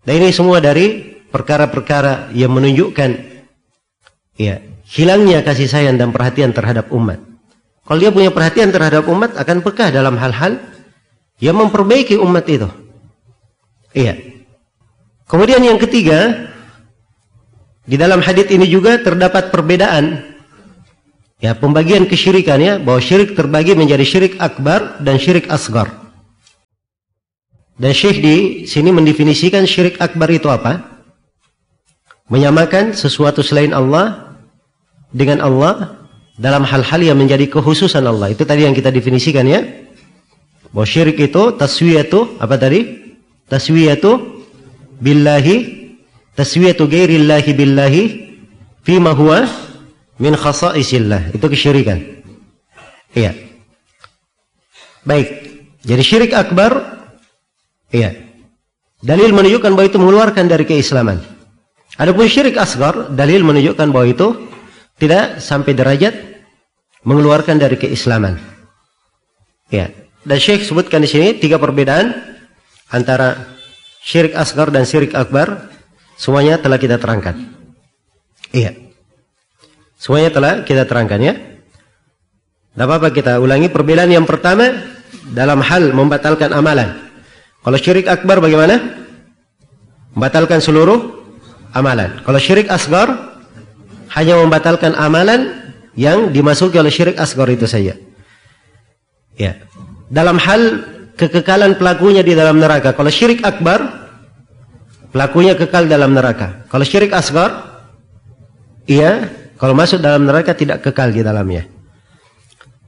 Dan ini semua dari perkara-perkara yang menunjukkan ya hilangnya kasih sayang dan perhatian terhadap umat. Kalau dia punya perhatian terhadap umat akan pekah dalam hal-hal yang memperbaiki umat itu. Iya. Kemudian yang ketiga, di dalam hadis ini juga terdapat perbedaan ya pembagian kesyirikan ya bahwa syirik terbagi menjadi syirik akbar dan syirik asgar. Dan Syekh di sini mendefinisikan syirik akbar itu apa? Menyamakan sesuatu selain Allah dengan Allah dalam hal-hal yang menjadi kekhususan Allah. Itu tadi yang kita definisikan ya. Bahwa syirik itu taswiyatu apa tadi? Taswiyatu billahi taswiyatu ghairillahi billahi fima huwa min khasaisillah. Itu kesyirikan. Iya. Baik. Jadi syirik akbar iya. Dalil menunjukkan bahwa itu mengeluarkan dari keislaman. Adapun syirik asgar, dalil menunjukkan bahwa itu tidak sampai derajat mengeluarkan dari keislaman. Ya. Dan Syekh sebutkan di sini tiga perbedaan antara syirik asgar dan syirik akbar semuanya telah kita terangkan. Iya. Semuanya telah kita terangkan ya. Tidak apa-apa kita ulangi perbedaan yang pertama dalam hal membatalkan amalan. Kalau syirik akbar bagaimana? Membatalkan seluruh amalan. Kalau syirik asgar hanya membatalkan amalan yang dimasuki oleh syirik asgar itu saja. Ya. Dalam hal kekekalan pelakunya di dalam neraka. Kalau syirik akbar, pelakunya kekal dalam neraka. Kalau syirik asgar, iya, kalau masuk dalam neraka tidak kekal di dalamnya.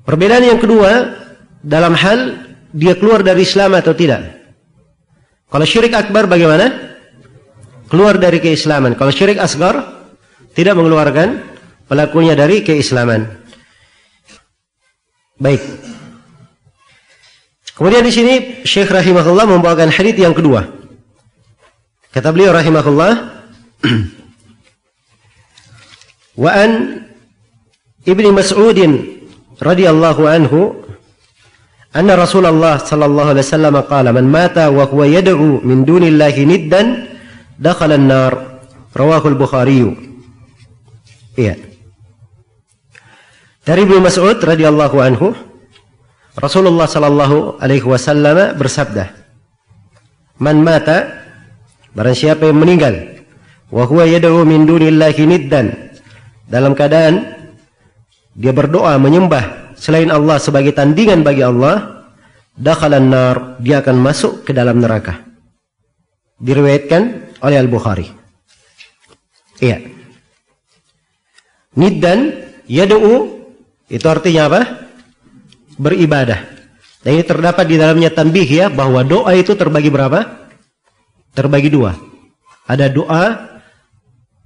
Perbedaan yang kedua, dalam hal dia keluar dari Islam atau tidak. Kalau syirik akbar bagaimana? Keluar dari keislaman. Kalau syirik asgar, tidak mengeluarkan pelakunya dari keislaman. Baik. Kemudian di sini Syekh rahimahullah membawakan hadis yang kedua. Kata beliau rahimahullah, "Wa an Ibni Mas'ud radhiyallahu anhu anna Rasulullah sallallahu alaihi wasallam qala man mata wa huwa yad'u min dunillahi niddan dakhala an-nar." Rawahu al-Bukhari. Iya. Dari Ibnu Mas'ud radhiyallahu anhu Rasulullah sallallahu alaihi wasallam bersabda, "Man mata barang siapa yang meninggal wa huwa yad'u min dunillahi niddan dalam keadaan dia berdoa menyembah selain Allah sebagai tandingan bagi Allah, dakhalan nar, dia akan masuk ke dalam neraka." Diriwayatkan oleh Al-Bukhari. Iya. Niddan yad'u itu artinya apa? beribadah. Dan ini terdapat di dalamnya tanbih ya bahwa doa itu terbagi berapa? Terbagi dua. Ada doa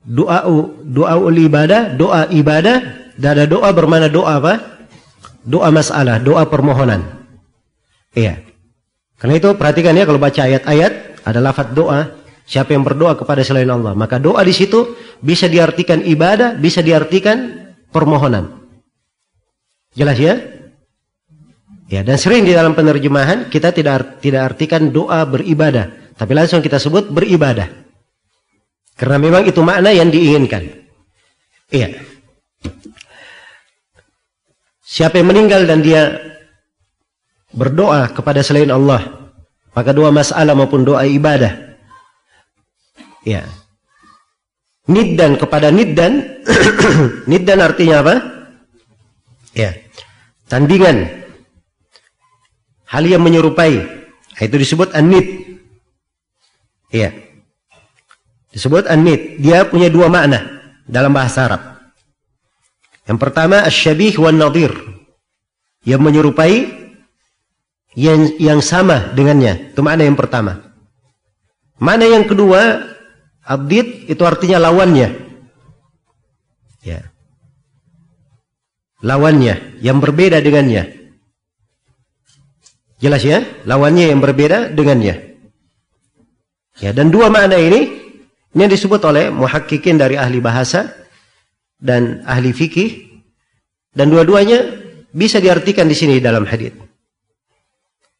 doa doa ul ibadah, doa ibadah, dan ada doa bermana doa apa? Doa masalah, doa permohonan. Iya. Karena itu perhatikan ya kalau baca ayat-ayat ada lafaz doa, siapa yang berdoa kepada selain Allah, maka doa di situ bisa diartikan ibadah, bisa diartikan permohonan. Jelas ya? Ya, dan sering di dalam penerjemahan kita tidak tidak artikan doa beribadah, tapi langsung kita sebut beribadah. Karena memang itu makna yang diinginkan. Iya. Siapa yang meninggal dan dia berdoa kepada selain Allah, maka doa masalah maupun doa ibadah. Ya. Niddan kepada niddan. niddan artinya apa? Ya. Tandingan hal yang menyerupai. Itu disebut anid. Iya. Disebut anid. Dia punya dua makna dalam bahasa Arab. Yang pertama asyabih wan nadir. Yang menyerupai yang yang sama dengannya. Itu makna yang pertama. Mana yang kedua, abdid itu artinya lawannya. Ya. Lawannya, yang berbeda dengannya. Jelas ya? Lawannya yang berbeda dengannya. Ya, dan dua makna ini ini yang disebut oleh muhakkikin dari ahli bahasa dan ahli fikih dan dua-duanya bisa diartikan di sini dalam hadis.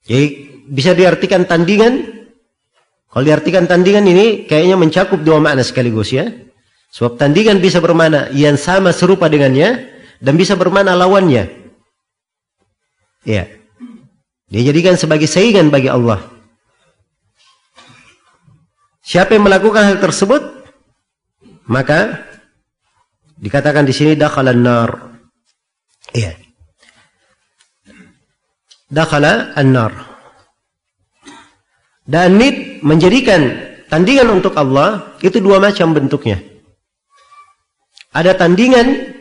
Jadi bisa diartikan tandingan. Kalau diartikan tandingan ini kayaknya mencakup dua makna sekaligus ya. Sebab tandingan bisa bermana yang sama serupa dengannya dan bisa bermana lawannya. Ya. Dia jadikan sebagai saingan bagi Allah. Siapa yang melakukan hal tersebut, maka dikatakan di sini dakhalan nar. Iya. Dakhala an-nar. Dan nid menjadikan tandingan untuk Allah itu dua macam bentuknya. Ada tandingan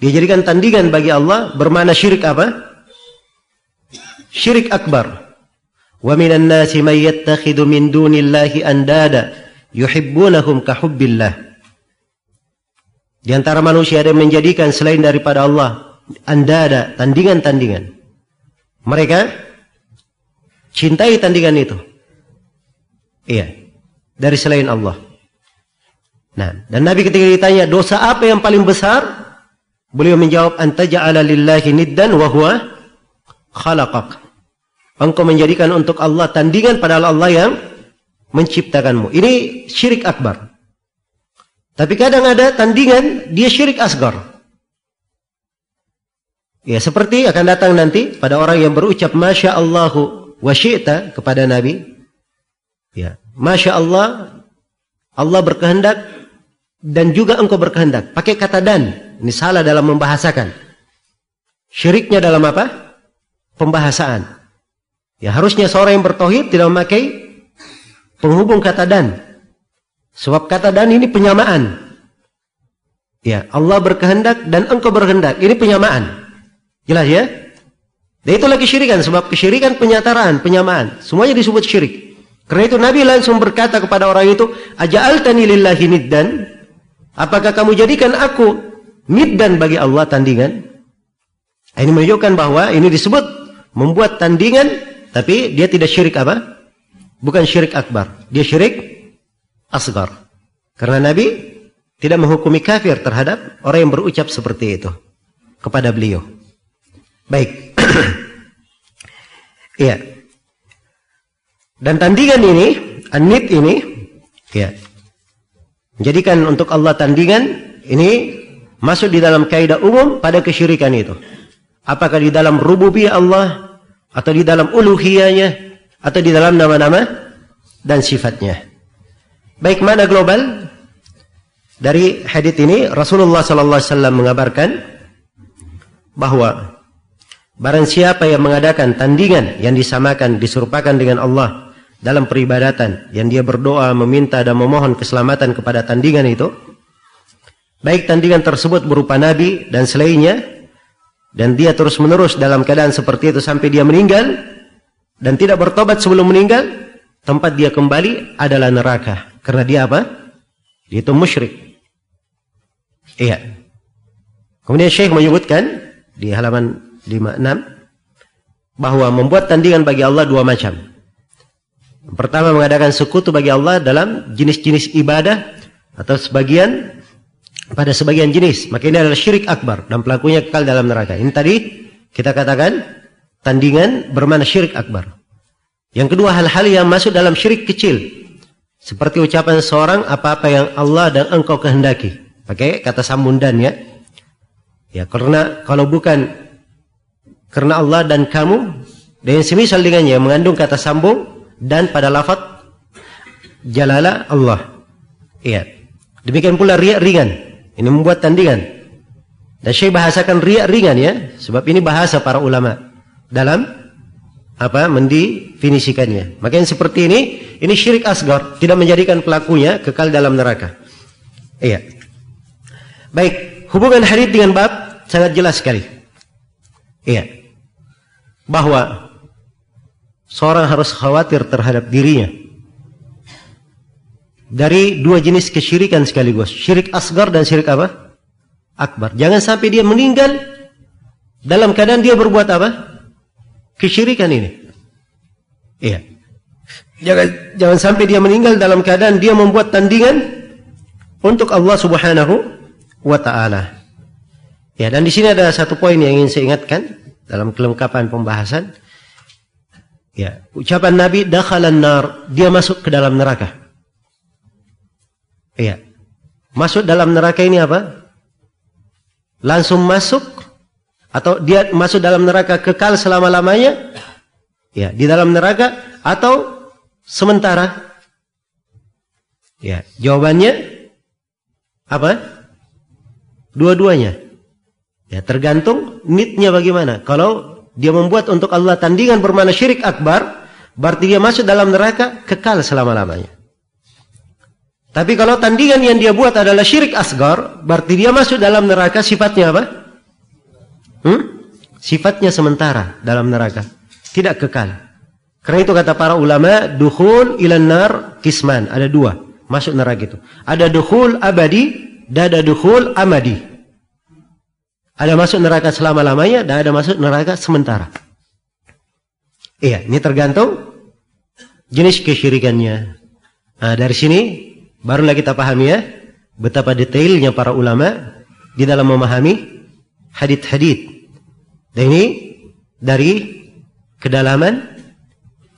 dijadikan tandingan bagi Allah bermana syirik apa? Syirik akbar. Wa minan nasi may yattakhidhu min dunillahi andada yuhibbunahum kahubbillah. Di antara manusia ada yang menjadikan selain daripada Allah andada, tandingan-tandingan. Mereka cintai tandingan itu. Iya, dari selain Allah. Nah, dan Nabi ketika ditanya dosa apa yang paling besar, beliau menjawab anta ja'ala lillahi niddan wa huwa khalaqak. Engkau menjadikan untuk Allah tandingan padahal Allah yang menciptakanmu. Ini syirik akbar. Tapi kadang ada tandingan dia syirik asgar. Ya seperti akan datang nanti pada orang yang berucap Masya Allahu wa kepada Nabi. Ya, Masya Allah, Allah berkehendak dan juga engkau berkehendak. Pakai kata dan. Ini salah dalam membahasakan. Syiriknya dalam apa? Pembahasaan. Ya harusnya seorang yang bertauhid tidak memakai penghubung kata dan. Sebab kata dan ini penyamaan. Ya, Allah berkehendak dan engkau berkehendak. Ini penyamaan. Jelas ya? Dan itu lagi syirikan sebab kesyirikan penyataraan, penyamaan. Semuanya disebut syirik. Karena itu Nabi langsung berkata kepada orang itu, "Aja'altani lillahi niddan?" Apakah kamu jadikan aku niddan bagi Allah tandingan? Ini menunjukkan bahwa ini disebut membuat tandingan tapi dia tidak syirik apa? Bukan syirik akbar. Dia syirik asgar. Karena Nabi tidak menghukumi kafir terhadap orang yang berucap seperti itu kepada beliau. Baik. Iya. Dan tandingan ini, anit ini, ya. Menjadikan untuk Allah tandingan ini masuk di dalam kaidah umum pada kesyirikan itu. Apakah di dalam rububiyah Allah atau di dalam uluhiyahnya atau di dalam nama-nama dan sifatnya. Baik mana global? Dari hadis ini Rasulullah sallallahu alaihi wasallam mengabarkan bahwa barang siapa yang mengadakan tandingan yang disamakan diserupakan dengan Allah dalam peribadatan yang dia berdoa meminta dan memohon keselamatan kepada tandingan itu baik tandingan tersebut berupa nabi dan selainnya dan dia terus menerus dalam keadaan seperti itu sampai dia meninggal dan tidak bertobat sebelum meninggal tempat dia kembali adalah neraka. Karena dia apa? Dia itu musyrik. Iya. Kemudian Syekh menyebutkan di halaman 56 bahwa membuat tandingan bagi Allah dua macam. Pertama mengadakan sekutu bagi Allah dalam jenis-jenis ibadah atau sebagian pada sebagian jenis. Maka ini adalah syirik akbar dan pelakunya kekal dalam neraka. Ini tadi kita katakan tandingan bermana syirik akbar. Yang kedua hal-hal yang masuk dalam syirik kecil. Seperti ucapan seorang apa-apa yang Allah dan engkau kehendaki. Pakai kata sambung dan ya. Ya karena kalau bukan karena Allah dan kamu dan yang semisal dengannya mengandung kata sambung dan pada lafaz jalala Allah. Iya. Demikian pula riak ringan. Ini membuat tandingan. Dan Syekh bahasakan riak ringan ya, sebab ini bahasa para ulama dalam apa mendefinisikannya. Maka yang seperti ini, ini syirik asgar, tidak menjadikan pelakunya kekal dalam neraka. Iya. Baik, hubungan hadis dengan bab sangat jelas sekali. Iya. Bahwa seorang harus khawatir terhadap dirinya dari dua jenis kesyirikan sekaligus. Syirik asgar dan syirik apa? Akbar. Jangan sampai dia meninggal dalam keadaan dia berbuat apa? Kesyirikan ini. Iya. Jangan, jangan sampai dia meninggal dalam keadaan dia membuat tandingan untuk Allah Subhanahu wa taala. Ya, dan di sini ada satu poin yang ingin saya ingatkan dalam kelengkapan pembahasan. Ya, ucapan Nabi dakhalan nar, dia masuk ke dalam neraka. Iya. Masuk dalam neraka ini apa? Langsung masuk atau dia masuk dalam neraka kekal selama-lamanya? Ya, di dalam neraka atau sementara? Ya, jawabannya apa? Dua-duanya. Ya, tergantung nitnya bagaimana. Kalau dia membuat untuk Allah tandingan bermana syirik akbar, berarti dia masuk dalam neraka kekal selama-lamanya. Tapi kalau tandingan yang dia buat adalah syirik asgar, berarti dia masuk dalam neraka sifatnya apa? Hmm? Sifatnya sementara dalam neraka, tidak kekal. Karena itu kata para ulama, dukhul ilan nar kisman, ada dua masuk neraka itu. Ada dukhul abadi dan ada dukhul amadi. Ada masuk neraka selama-lamanya dan ada masuk neraka sementara. Iya, ini tergantung jenis kesyirikannya. Nah, dari sini barulah kita pahami ya betapa detailnya para ulama di dalam memahami hadith-hadith. Dan ini dari kedalaman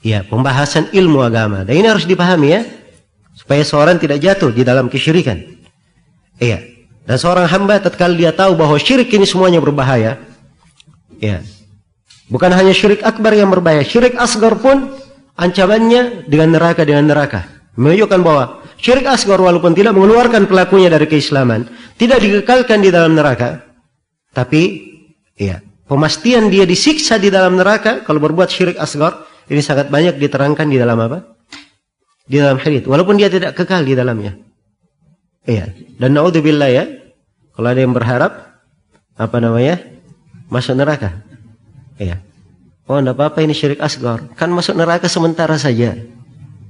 ya pembahasan ilmu agama. Dan ini harus dipahami ya supaya seorang tidak jatuh di dalam kesyirikan. Iya. Dan seorang hamba tatkala dia tahu bahwa syirik ini semuanya berbahaya, ya. Bukan hanya syirik akbar yang berbahaya, syirik asgar pun ancamannya dengan neraka dengan neraka. Menunjukkan bahwa syirik asgar walaupun tidak mengeluarkan pelakunya dari keislaman, tidak dikekalkan di dalam neraka, tapi ya, pemastian dia disiksa di dalam neraka kalau berbuat syirik asgar ini sangat banyak diterangkan di dalam apa? di dalam hadis walaupun dia tidak kekal di dalamnya. Iya. Dan naudzubillah ya, kalau ada yang berharap apa namanya? masuk neraka. Iya. Oh, enggak apa-apa ini syirik asgar. Kan masuk neraka sementara saja.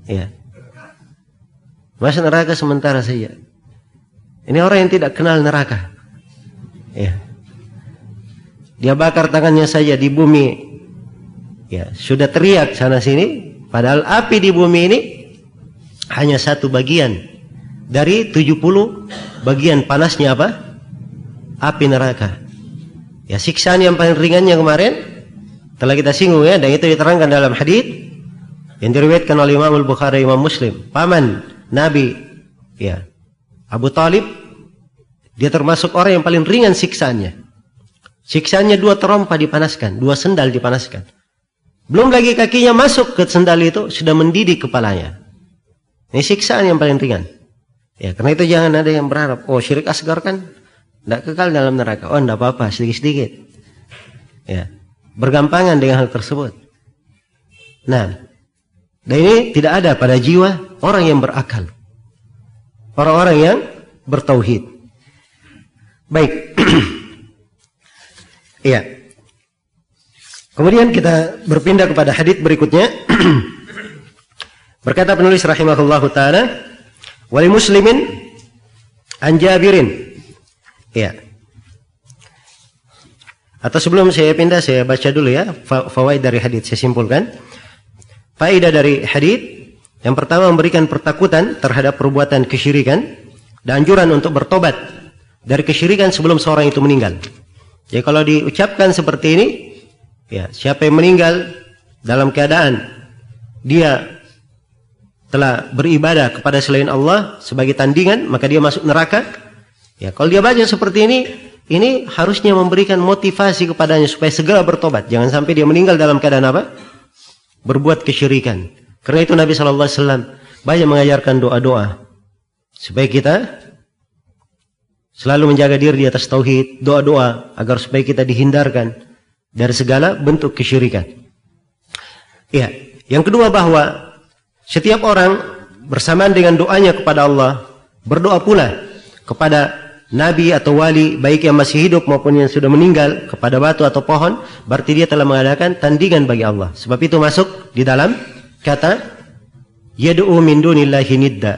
Iya. Masuk neraka sementara saja. Ini orang yang tidak kenal neraka. Iya. Dia bakar tangannya saja di bumi. Ya, sudah teriak sana sini, padahal api di bumi ini hanya satu bagian dari 70 bagian panasnya apa? Api neraka. Ya siksaan yang paling ringannya kemarin telah kita singgung ya dan itu diterangkan dalam hadis yang diriwayatkan oleh Imam Al-Bukhari Imam Muslim. Paman Nabi ya Abu Talib dia termasuk orang yang paling ringan siksaannya. Siksaannya dua terompa dipanaskan, dua sendal dipanaskan. Belum lagi kakinya masuk ke sendal itu sudah mendidih kepalanya. Ini siksaan yang paling ringan. Ya, karena itu jangan ada yang berharap, oh syirik asgar kan tidak kekal dalam neraka. Oh, tidak apa-apa, sedikit-sedikit. Ya, bergampangan dengan hal tersebut. Nah, dan ini tidak ada pada jiwa orang yang berakal. Orang-orang yang bertauhid. Baik. Iya. Kemudian kita berpindah kepada hadis berikutnya. Berkata penulis rahimahullahu taala, "Wali muslimin an Jabirin." Ya. Atau sebelum saya pindah saya baca dulu ya fawaid dari hadis saya simpulkan. Faedah dari hadis yang pertama memberikan pertakutan terhadap perbuatan kesyirikan dan anjuran untuk bertobat dari kesyirikan sebelum seorang itu meninggal. Jadi kalau diucapkan seperti ini, ya siapa yang meninggal dalam keadaan dia telah beribadah kepada selain Allah sebagai tandingan, maka dia masuk neraka. Ya, kalau dia baca seperti ini, ini harusnya memberikan motivasi kepadanya supaya segera bertobat. Jangan sampai dia meninggal dalam keadaan apa? Berbuat kesyirikan. Karena itu Nabi Shallallahu Alaihi Wasallam banyak mengajarkan doa-doa supaya kita selalu menjaga diri di atas tauhid, doa-doa agar supaya kita dihindarkan dari segala bentuk kesyirikan. Ya, yang kedua bahwa setiap orang bersamaan dengan doanya kepada Allah berdoa pula kepada nabi atau wali baik yang masih hidup maupun yang sudah meninggal kepada batu atau pohon berarti dia telah mengadakan tandingan bagi Allah. Sebab itu masuk di dalam kata yad'u min dunillahi nidda.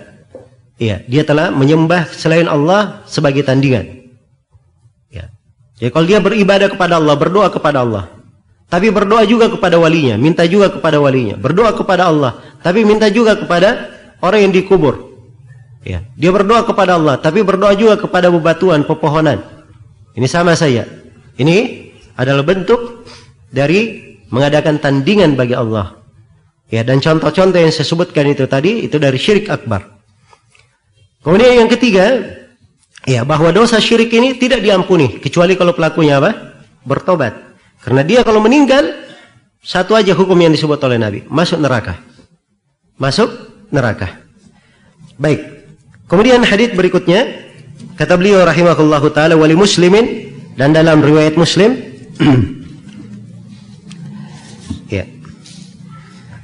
Ya, dia telah menyembah selain Allah sebagai tandingan. Ya. Jadi kalau dia beribadah kepada Allah, berdoa kepada Allah, tapi berdoa juga kepada walinya, minta juga kepada walinya, berdoa kepada Allah, tapi minta juga kepada orang yang dikubur. Ya, dia berdoa kepada Allah, tapi berdoa juga kepada bebatuan, pepohonan. Ini sama saya. Ini adalah bentuk dari mengadakan tandingan bagi Allah. Ya, dan contoh-contoh yang saya sebutkan itu tadi itu dari syirik akbar. Kemudian yang ketiga, ya bahwa dosa syirik ini tidak diampuni kecuali kalau pelakunya apa? Bertobat. Karena dia kalau meninggal satu aja hukum yang disebut oleh Nabi, masuk neraka. Masuk neraka. Baik. Kemudian hadis berikutnya kata beliau rahimahullahu taala wali muslimin dan dalam riwayat Muslim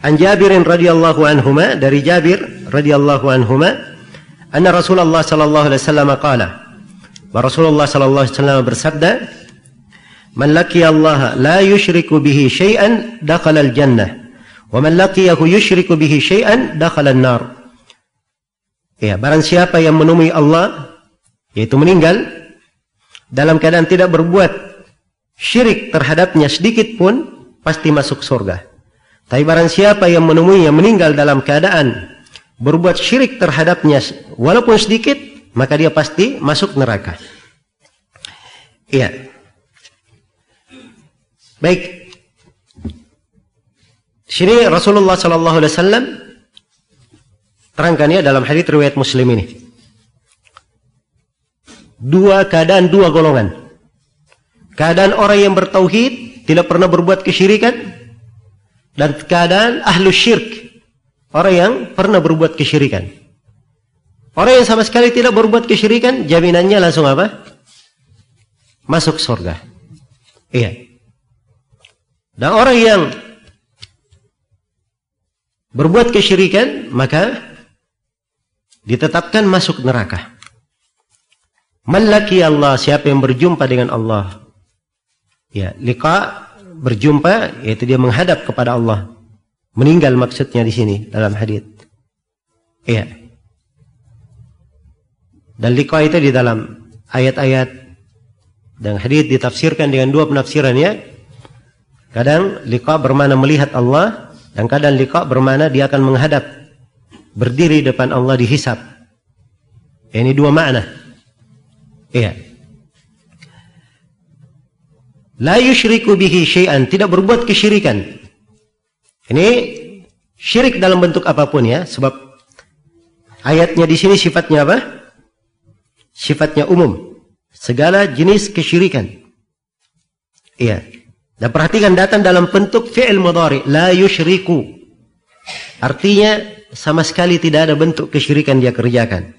An Jabirin radhiyallahu anhuma dari Jabir radhiyallahu anhuma anna Rasulullah sallallahu alaihi wasallam qala Rasulullah sallallahu alaihi wasallam bersabda Man laqiya Allah la yushriku bihi syai'an dakhala al-jannah wa man laqiyahu yushriku bihi syai'an dakhala an-nar Ya, barang siapa yang menemui Allah yaitu meninggal dalam keadaan tidak berbuat syirik terhadapnya sedikit pun pasti masuk surga. Tapi barang siapa yang menemui yang meninggal dalam keadaan berbuat syirik terhadapnya walaupun sedikit, maka dia pasti masuk neraka. Iya. Baik. Sini Rasulullah sallallahu alaihi wasallam terangkan ya dalam hadis riwayat Muslim ini. Dua keadaan dua golongan. Keadaan orang yang bertauhid tidak pernah berbuat kesyirikan dan keadaan ahlu syirk orang yang pernah berbuat kesyirikan. Orang yang sama sekali tidak berbuat kesyirikan jaminannya langsung apa? Masuk surga. Iya. Dan orang yang berbuat kesyirikan maka ditetapkan masuk neraka. Malaki Allah siapa yang berjumpa dengan Allah. Ya, liqa berjumpa yaitu dia menghadap kepada Allah. Meninggal maksudnya di sini dalam hadis. Iya. Dan liqa itu di dalam ayat-ayat dan hadis ditafsirkan dengan dua penafsiran ya. Kadang liqa bermana melihat Allah dan kadang liqa bermana dia akan menghadap berdiri depan Allah dihisap. Ini dua makna. Iya. La yushriku bihi syai'an, tidak berbuat kesyirikan. Ini syirik dalam bentuk apa pun ya, sebab ayatnya di sini sifatnya apa? Sifatnya umum. Segala jenis kesyirikan. Iya. Dan perhatikan datang dalam bentuk fi'il mudhari, la yushriku. Artinya sama sekali tidak ada bentuk kesyirikan dia kerjakan.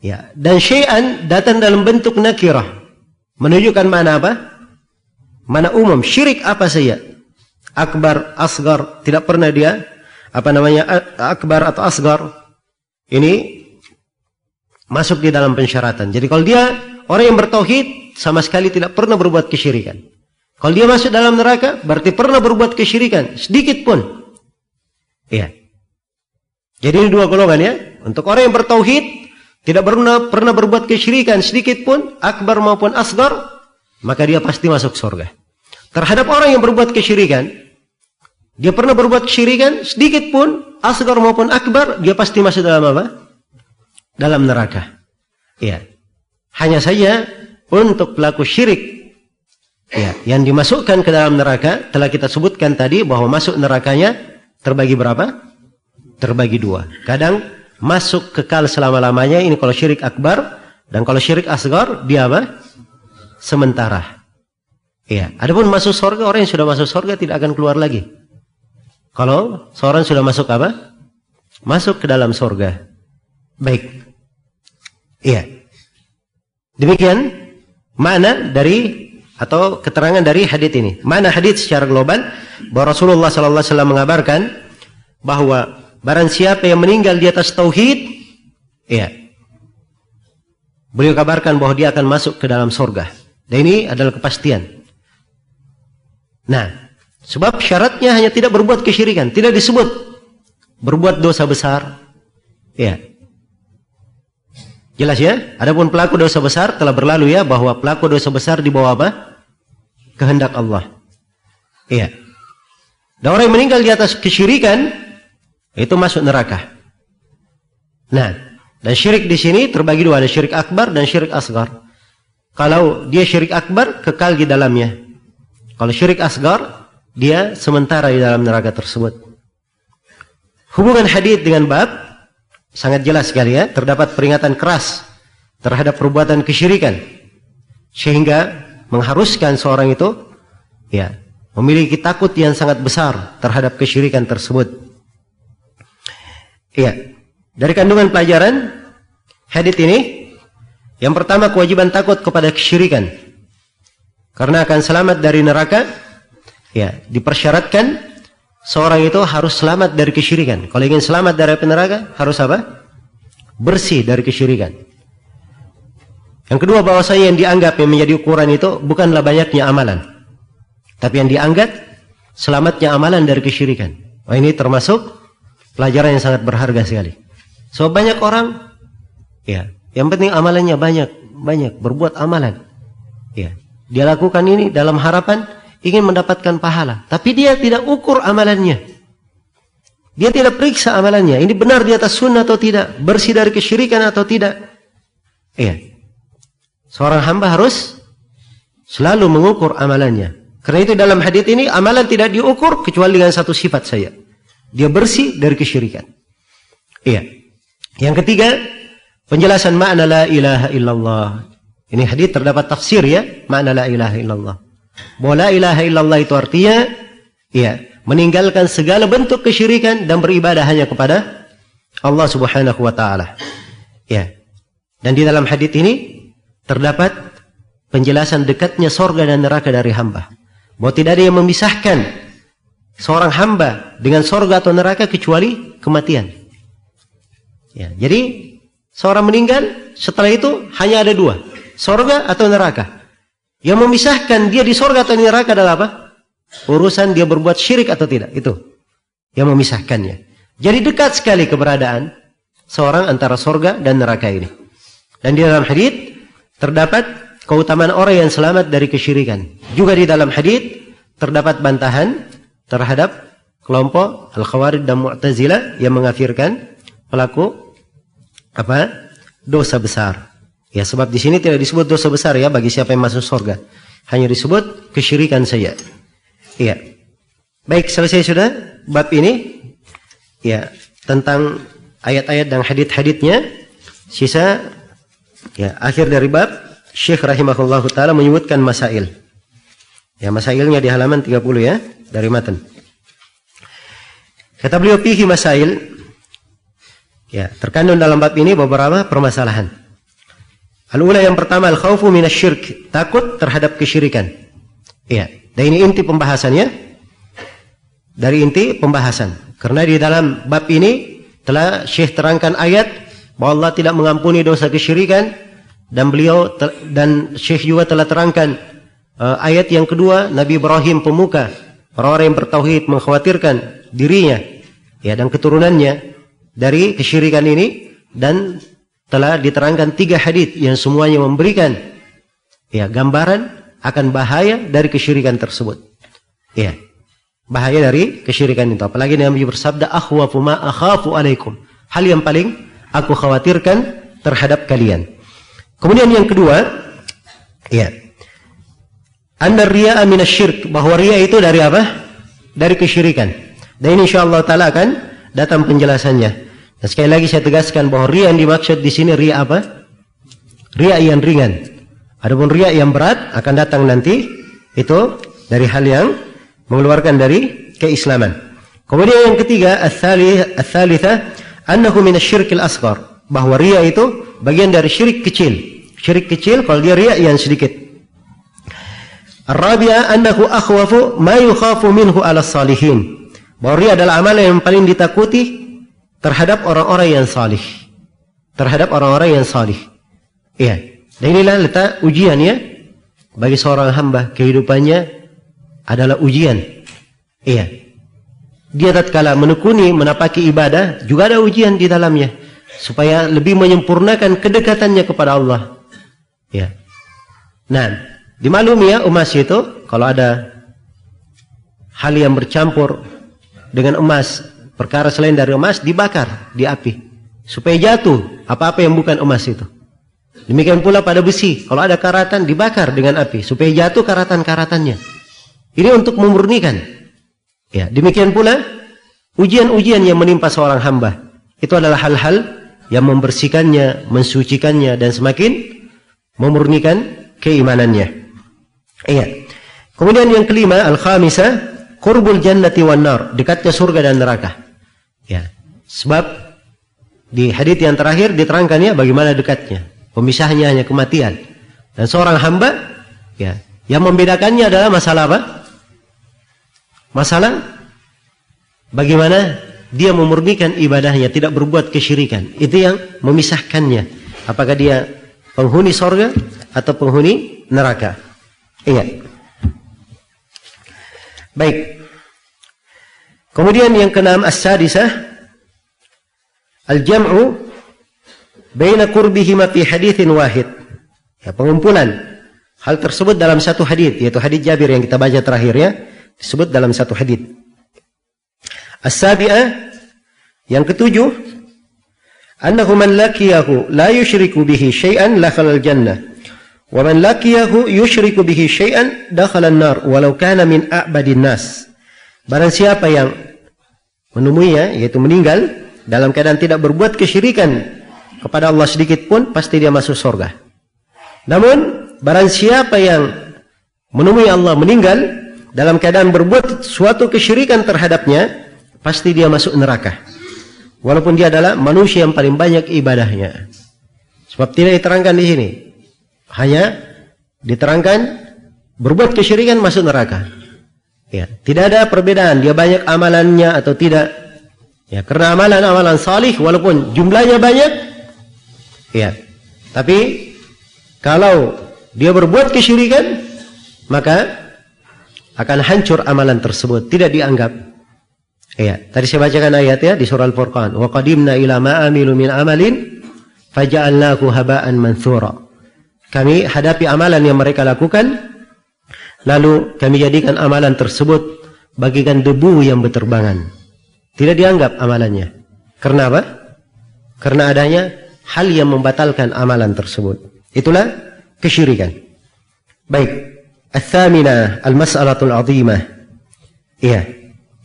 Ya, dan syai'an datang dalam bentuk nakirah. Menunjukkan mana apa? Mana umum, syirik apa saja. Akbar, asgar, tidak pernah dia apa namanya akbar atau asgar ini masuk di dalam pensyaratan. Jadi kalau dia orang yang bertauhid sama sekali tidak pernah berbuat kesyirikan. Kalau dia masuk dalam neraka berarti pernah berbuat kesyirikan sedikit pun. Iya. Jadi ini dua golongan ya. Untuk orang yang bertauhid tidak pernah pernah berbuat kesyirikan sedikit pun, akbar maupun asgar, maka dia pasti masuk surga. Terhadap orang yang berbuat kesyirikan, dia pernah berbuat kesyirikan sedikit pun, asgar maupun akbar, dia pasti masuk dalam apa? Dalam neraka. Ya. Hanya saja untuk pelaku syirik ya, yang dimasukkan ke dalam neraka telah kita sebutkan tadi bahwa masuk nerakanya terbagi berapa? terbagi dua. Kadang masuk kekal selama-lamanya ini kalau syirik akbar dan kalau syirik asgar dia apa? Sementara. Iya. Adapun masuk surga orang yang sudah masuk surga tidak akan keluar lagi. Kalau seorang sudah masuk apa? Masuk ke dalam surga. Baik. Iya. Demikian mana dari atau keterangan dari hadis ini. Mana hadis secara global bahwa Rasulullah sallallahu alaihi wasallam mengabarkan bahwa Barang siapa yang meninggal di atas tauhid, ya. Beliau kabarkan bahwa dia akan masuk ke dalam surga. Dan ini adalah kepastian. Nah, sebab syaratnya hanya tidak berbuat kesyirikan, tidak disebut berbuat dosa besar. Ya. Jelas ya? Adapun pelaku dosa besar telah berlalu ya bahwa pelaku dosa besar di bawah apa? Kehendak Allah. Iya. Dan orang yang meninggal di atas kesyirikan itu masuk neraka. Nah, dan syirik di sini terbagi dua, ada syirik akbar dan syirik asgar. Kalau dia syirik akbar, kekal di dalamnya. Kalau syirik asgar, dia sementara di dalam neraka tersebut. Hubungan hadith dengan bab sangat jelas sekali ya, terdapat peringatan keras terhadap perbuatan kesyirikan sehingga mengharuskan seorang itu ya memiliki takut yang sangat besar terhadap kesyirikan tersebut. Iya. Dari kandungan pelajaran hadits ini yang pertama kewajiban takut kepada kesyirikan. Karena akan selamat dari neraka, ya, dipersyaratkan seorang itu harus selamat dari kesyirikan. Kalau ingin selamat dari neraka, harus apa? Bersih dari kesyirikan. Yang kedua bahwasanya yang dianggap yang menjadi ukuran itu bukanlah banyaknya amalan. Tapi yang dianggap selamatnya amalan dari kesyirikan. Oh, ini termasuk pelajaran yang sangat berharga sekali. So banyak orang ya, yang penting amalannya banyak, banyak berbuat amalan. Ya, dia lakukan ini dalam harapan ingin mendapatkan pahala, tapi dia tidak ukur amalannya. Dia tidak periksa amalannya. Ini benar di atas sunnah atau tidak, bersih dari kesyirikan atau tidak. Iya. Seorang hamba harus selalu mengukur amalannya. Karena itu dalam hadis ini amalan tidak diukur kecuali dengan satu sifat saja. Dia bersih dari kesyirikan. Iya. Yang ketiga, penjelasan makna la ilaha illallah. Ini hadis terdapat tafsir ya, makna la ilaha illallah. Bahwa la ilaha illallah itu artinya ya, meninggalkan segala bentuk kesyirikan dan beribadah hanya kepada Allah Subhanahu wa taala. Ya. Dan di dalam hadis ini terdapat penjelasan dekatnya sorga dan neraka dari hamba. Bahwa tidak ada yang memisahkan seorang hamba dengan sorga atau neraka kecuali kematian. Ya, jadi seorang meninggal setelah itu hanya ada dua sorga atau neraka. Yang memisahkan dia di sorga atau neraka adalah apa? Urusan dia berbuat syirik atau tidak. Itu yang memisahkannya. Jadi dekat sekali keberadaan seorang antara sorga dan neraka ini. Dan di dalam hadis terdapat keutamaan orang yang selamat dari kesyirikan. Juga di dalam hadis terdapat bantahan terhadap kelompok Al-Khawarij dan Mu'tazilah yang mengafirkan pelaku apa? dosa besar. Ya sebab di sini tidak disebut dosa besar ya bagi siapa yang masuk surga. Hanya disebut kesyirikan saja. Iya. Baik, selesai sudah bab ini. Ya, tentang ayat-ayat dan hadit-haditnya. Sisa ya akhir dari bab Syekh rahimahullah taala menyebutkan masail. Ya, masailnya di halaman 30 ya dari matan. Kata beliau fihi masail ya, terkandung dalam bab ini beberapa permasalahan. Al-ula yang pertama al-khawfu minasyirk, takut terhadap kesyirikan. Iya, dan ini inti pembahasannya. Dari inti pembahasan. Karena di dalam bab ini telah Syekh terangkan ayat bahwa Allah tidak mengampuni dosa kesyirikan dan beliau dan Syekh juga telah terangkan uh, ayat yang kedua Nabi Ibrahim pemuka orang-orang yang bertauhid mengkhawatirkan dirinya ya dan keturunannya dari kesyirikan ini dan telah diterangkan tiga hadis yang semuanya memberikan ya gambaran akan bahaya dari kesyirikan tersebut. Ya. Bahaya dari kesyirikan itu. Apalagi Nabi bersabda akhwafu ma akhafu alaikum. Hal yang paling aku khawatirkan terhadap kalian. Kemudian yang kedua, ya. Anda riya syirk bahwa ria itu dari apa? Dari kesyirikan. Dan ini insyaallah taala akan datang penjelasannya. Dan sekali lagi saya tegaskan bahwa ria yang dimaksud di sini ria apa? Ria yang ringan. Adapun ria yang berat akan datang nanti itu dari hal yang mengeluarkan dari keislaman. Kemudian yang ketiga, ats-tsalitsah annahu minasyirkil asghar. Bahwa ria itu bagian dari syirik kecil. Syirik kecil kalau dia ria yang sedikit. Ar-rabi'ah annahu akhwafu ma yukhafu minhu 'ala salihin. Bahwa ria adalah amalan yang paling ditakuti terhadap orang-orang yang salih. Terhadap orang-orang yang salih. Iya. Dan inilah letak ujian ya bagi seorang hamba kehidupannya adalah ujian. Iya. Dia tatkala menekuni menapaki ibadah juga ada ujian di dalamnya supaya lebih menyempurnakan kedekatannya kepada Allah. Ya. Nah, dimaklumi ya emas itu kalau ada hal yang bercampur dengan emas perkara selain dari emas dibakar di api supaya jatuh apa-apa yang bukan emas itu. Demikian pula pada besi, kalau ada karatan dibakar dengan api supaya jatuh karatan-karatannya. Ini untuk memurnikan. Ya, demikian pula ujian-ujian yang menimpa seorang hamba itu adalah hal-hal yang membersihkannya, mensucikannya dan semakin memurnikan keimanannya. Iya. Kemudian yang kelima, al-khamisah, qurbul jannati wan nar, dekatnya surga dan neraka. Ya. Sebab Di hadits yang terakhir diterangkan ya bagaimana dekatnya. Pemisahnya hanya kematian. Dan seorang hamba ya, yang membedakannya adalah masalah apa? Masalah bagaimana dia memurnikan ibadahnya, tidak berbuat kesyirikan. Itu yang memisahkannya. Apakah dia penghuni sorga atau penghuni neraka? Ingat. Baik. Kemudian yang keenam as-sadisah al-jam'u baina qurbihima fi haditsin wahid. Ya, pengumpulan hal tersebut dalam satu hadis yaitu hadis Jabir yang kita baca terakhir ya, disebut dalam satu hadis. As-sabi'ah yang ketujuh annahu man laqiyahu la yushriku bihi syai'an dakhala al-jannah wa man laqiyahu yushriku bihi syai'an dakhala an-nar walau kana min a'badin nas. Barang siapa yang menemuinya yaitu meninggal dalam keadaan tidak berbuat kesyirikan kepada Allah sedikit pun pasti dia masuk surga. Namun barang siapa yang menemui Allah meninggal dalam keadaan berbuat suatu kesyirikan terhadapnya pasti dia masuk neraka. Walaupun dia adalah manusia yang paling banyak ibadahnya. Sebab tidak diterangkan di sini. Hanya diterangkan berbuat kesyirikan masuk neraka. Ya, tidak ada perbedaan dia banyak amalannya atau tidak. Ya, karena amalan-amalan salih walaupun jumlahnya banyak ya. Tapi kalau dia berbuat kesyirikan maka akan hancur amalan tersebut, tidak dianggap. Ya, tadi saya bacakan ayat ya di surah Al-Furqan. Wa qadimna ila ma amilu min amalin faja'alnahu haba'an mansura. Kami hadapi amalan yang mereka lakukan Lalu kami jadikan amalan tersebut bagikan debu yang berterbangan. Tidak dianggap amalannya. Karena apa? Karena adanya hal yang membatalkan amalan tersebut. Itulah kesyirikan. Baik. Al-thamina al-mas'alatul azimah. Iya.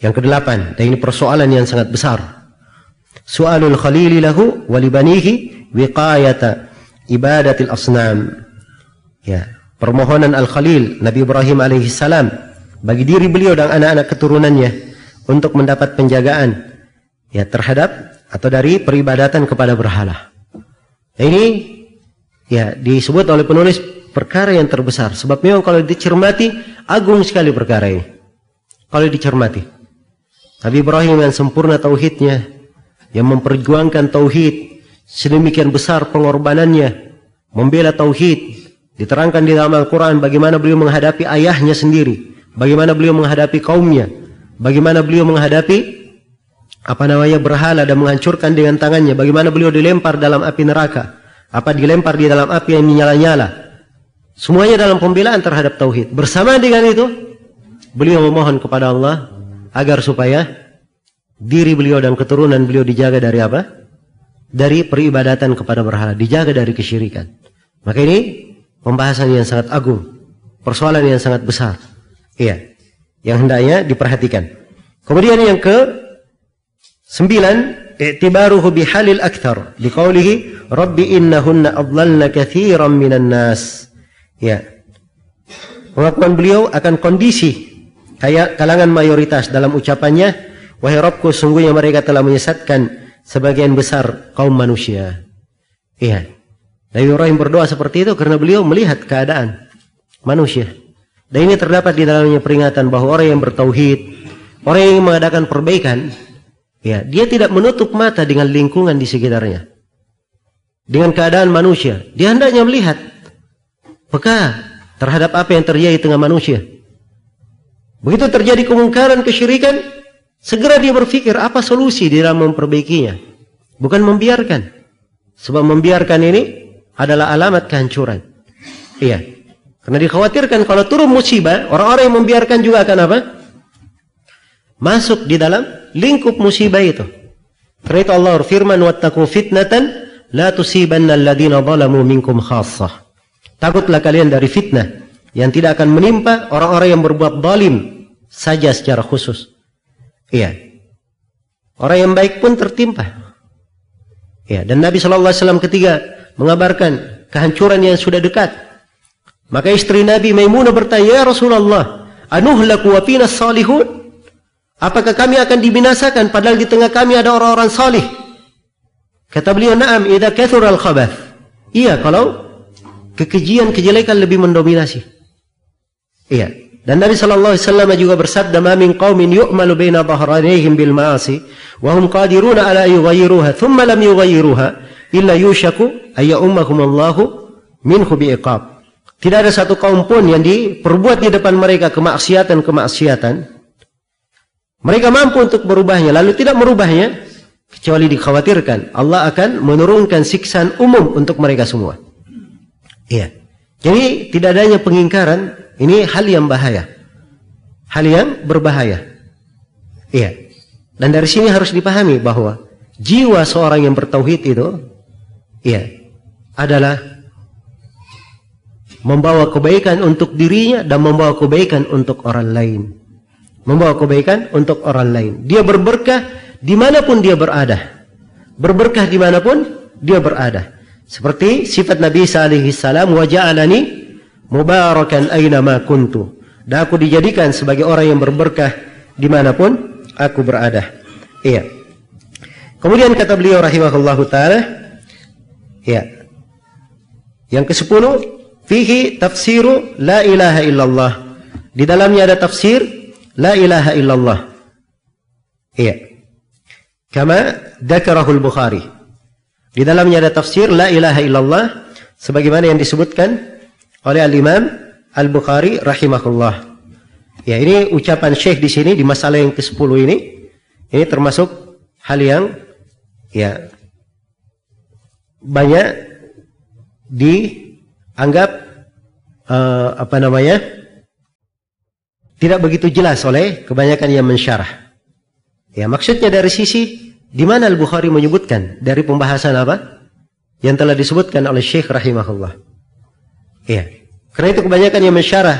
Yang kedelapan. Dan ini persoalan yang sangat besar. Soalul khalili lahu walibanihi wiqayata ibadatil asnam. Ya permohonan Al-Khalil Nabi Ibrahim alaihissalam bagi diri beliau dan anak-anak keturunannya untuk mendapat penjagaan ya terhadap atau dari peribadatan kepada berhala. Ini ya disebut oleh penulis perkara yang terbesar sebab memang kalau dicermati agung sekali perkara ini. Kalau dicermati. Nabi Ibrahim yang sempurna tauhidnya yang memperjuangkan tauhid sedemikian besar pengorbanannya membela tauhid Diterangkan di dalam Al-Quran bagaimana beliau menghadapi ayahnya sendiri. Bagaimana beliau menghadapi kaumnya. Bagaimana beliau menghadapi apa namanya berhala dan menghancurkan dengan tangannya. Bagaimana beliau dilempar dalam api neraka. Apa dilempar di dalam api yang menyala-nyala. Semuanya dalam pembelaan terhadap tauhid. Bersama dengan itu, beliau memohon kepada Allah agar supaya diri beliau dan keturunan beliau dijaga dari apa? Dari peribadatan kepada berhala, dijaga dari kesyirikan. Maka ini pembahasan yang sangat agung, persoalan yang sangat besar. Iya, yang hendaknya diperhatikan. Kemudian yang ke sembilan, i'tibaruhu bihalil akthar. Liqaulihi, Rabbi innahunna adlalna kathiran minan nas. Ya. Pengakuan beliau akan kondisi kayak kalangan mayoritas dalam ucapannya, wahai Rabbku sungguhnya mereka telah menyesatkan sebagian besar kaum manusia. Iya. Nabi Ibrahim berdoa seperti itu karena beliau melihat keadaan manusia. Dan ini terdapat di dalamnya peringatan bahwa orang yang bertauhid, orang yang mengadakan perbaikan, ya, dia tidak menutup mata dengan lingkungan di sekitarnya. Dengan keadaan manusia, dia hendaknya melihat peka terhadap apa yang terjadi tengah manusia. Begitu terjadi kemungkaran kesyirikan, segera dia berpikir apa solusi di dalam memperbaikinya. Bukan membiarkan. Sebab membiarkan ini adalah alamat kehancuran. Iya. Karena dikhawatirkan kalau turun musibah, orang-orang yang membiarkan juga akan apa? Masuk di dalam lingkup musibah itu. Karena Allah firman wattaqu fitnatan la tusibanna alladhina zalamu minkum khassah. Takutlah kalian dari fitnah yang tidak akan menimpa orang-orang yang berbuat zalim saja secara khusus. Iya. Orang yang baik pun tertimpa. Ya, dan Nabi sallallahu alaihi wasallam ketika mengabarkan kehancuran yang sudah dekat. Maka istri Nabi Maimunah bertanya, "Ya Rasulullah, anuhlaku wa fina salihun?" Apakah kami akan dibinasakan padahal di tengah kami ada orang-orang salih? Kata beliau, "Na'am, idza kathura al-khabath." Iya, kalau kekejian kejelekan lebih mendominasi. Iya. Dan Nabi sallallahu alaihi wasallam juga bersabda, "Ma min qaumin yu'malu baina dhahranihim bil ma'asi wa hum qadiruna ala yughayyiruha, thumma lam yughayyiruha illa yushaku ay ya'ummahum Allahu minhu bi'iqab." Tidak ada satu kaum pun yang diperbuat di depan mereka kemaksiatan-kemaksiatan. Mereka mampu untuk merubahnya, lalu tidak merubahnya, kecuali dikhawatirkan Allah akan menurunkan siksaan umum untuk mereka semua. Iya. Jadi tidak adanya pengingkaran ini hal yang bahaya. Hal yang berbahaya. Iya. Dan dari sini harus dipahami bahwa jiwa seorang yang bertauhid itu iya adalah membawa kebaikan untuk dirinya dan membawa kebaikan untuk orang lain. Membawa kebaikan untuk orang lain. Dia berberkah di mana pun dia berada. Berberkah di mana pun dia berada. Seperti sifat Nabi SAW, waja'alani mubarakan aina kuntu. Dan aku dijadikan sebagai orang yang berberkah di mana pun aku berada. Iya. Kemudian kata beliau rahimahullahu taala, ya. Yang ke sepuluh, Fihi tafsiru la ilaha illallah. Di dalamnya ada tafsir la ilaha illallah. Iya. Kama dakarahul Bukhari. Di dalamnya ada tafsir la ilaha illallah sebagaimana yang disebutkan oleh Al-Imam Al-Bukhari rahimahullah. Ya, ini ucapan Syekh di sini di masalah yang ke-10 ini ini termasuk hal yang ya banyak di anggap uh, apa namanya tidak begitu jelas oleh kebanyakan yang mensyarah. Ya maksudnya dari sisi di mana Al Bukhari menyebutkan dari pembahasan apa yang telah disebutkan oleh Syekh rahimahullah. Ya, karena itu kebanyakan yang mensyarah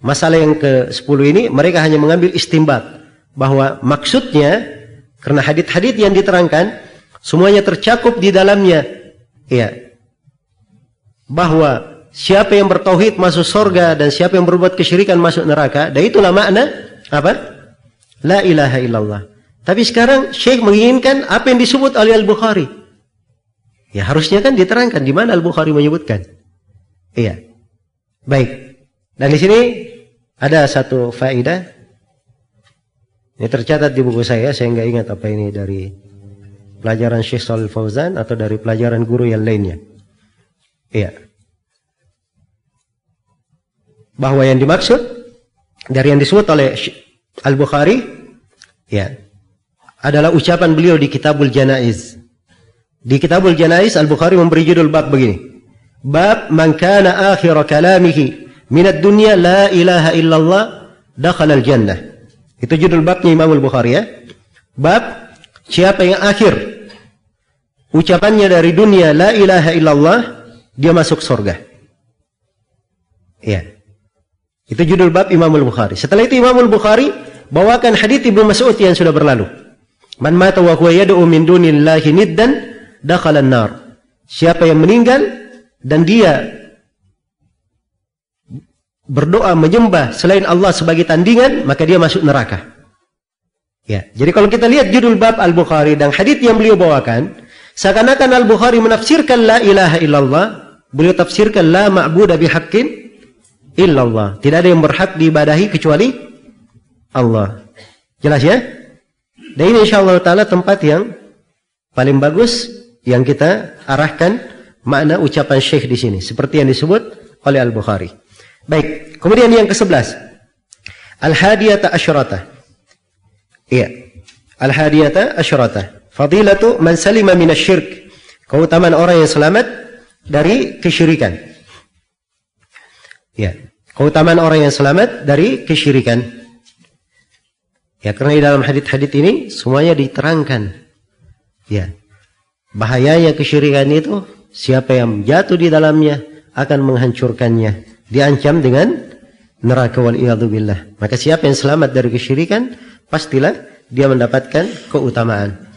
masalah yang ke 10 ini mereka hanya mengambil istimbat bahwa maksudnya karena hadit-hadit yang diterangkan semuanya tercakup di dalamnya. Ya, bahwa siapa yang bertauhid masuk surga dan siapa yang berbuat kesyirikan masuk neraka. Dan itulah makna apa? La ilaha illallah. Tapi sekarang Syekh menginginkan apa yang disebut oleh Al-Bukhari. Ya harusnya kan diterangkan di mana Al-Bukhari menyebutkan. Iya. Baik. Dan di sini ada satu faedah. Ini tercatat di buku saya, saya nggak ingat apa ini dari pelajaran Syekh Shalal Fauzan atau dari pelajaran guru yang lainnya. Iya. Bahwa yang dimaksud dari yang disebut oleh Al-Bukhari ya adalah ucapan beliau di Kitabul Janaiz. Di Kitabul Janaiz Al-Bukhari memberi judul bab begini. Bab man kana akhir kalamihi min ad-dunya la ilaha illallah dakhala al-jannah. Itu judul babnya Imam Al-Bukhari ya. Bab siapa yang akhir ucapannya dari dunia la ilaha illallah dia masuk surga. Ya. Itu judul bab Imam Al-Bukhari. Setelah itu Imam Al-Bukhari bawakan hadis Ibnu Mas'ud yang sudah berlalu. Man mata wa huwa yad'u min dunillahi niddan dakhala nar Siapa yang meninggal dan dia berdoa menyembah selain Allah sebagai tandingan, maka dia masuk neraka. Ya, jadi kalau kita lihat judul bab Al-Bukhari dan hadis yang beliau bawakan, seakan-akan Al-Bukhari menafsirkan la ilaha illallah Beliau tafsirkan la ma'budu bihaqqin illallah. Tidak ada yang berhak diibadahi kecuali Allah. Jelas ya? Dan ini insyaallah taala tempat yang paling bagus yang kita arahkan makna ucapan Syekh di sini seperti yang disebut oleh Al-Bukhari. Baik, kemudian yang ke-11. Al-hadiyata asyrata. Iya. Al-hadiyata asyrata. Fadilatu man salima minasyirk. Keutamaan orang yang selamat dari kesyirikan. Ya, keutamaan orang yang selamat dari kesyirikan. Ya, karena di dalam hadit-hadit ini semuanya diterangkan. Ya, bahayanya kesyirikan itu siapa yang jatuh di dalamnya akan menghancurkannya. Diancam dengan neraka wal billah. Maka siapa yang selamat dari kesyirikan, pastilah dia mendapatkan keutamaan.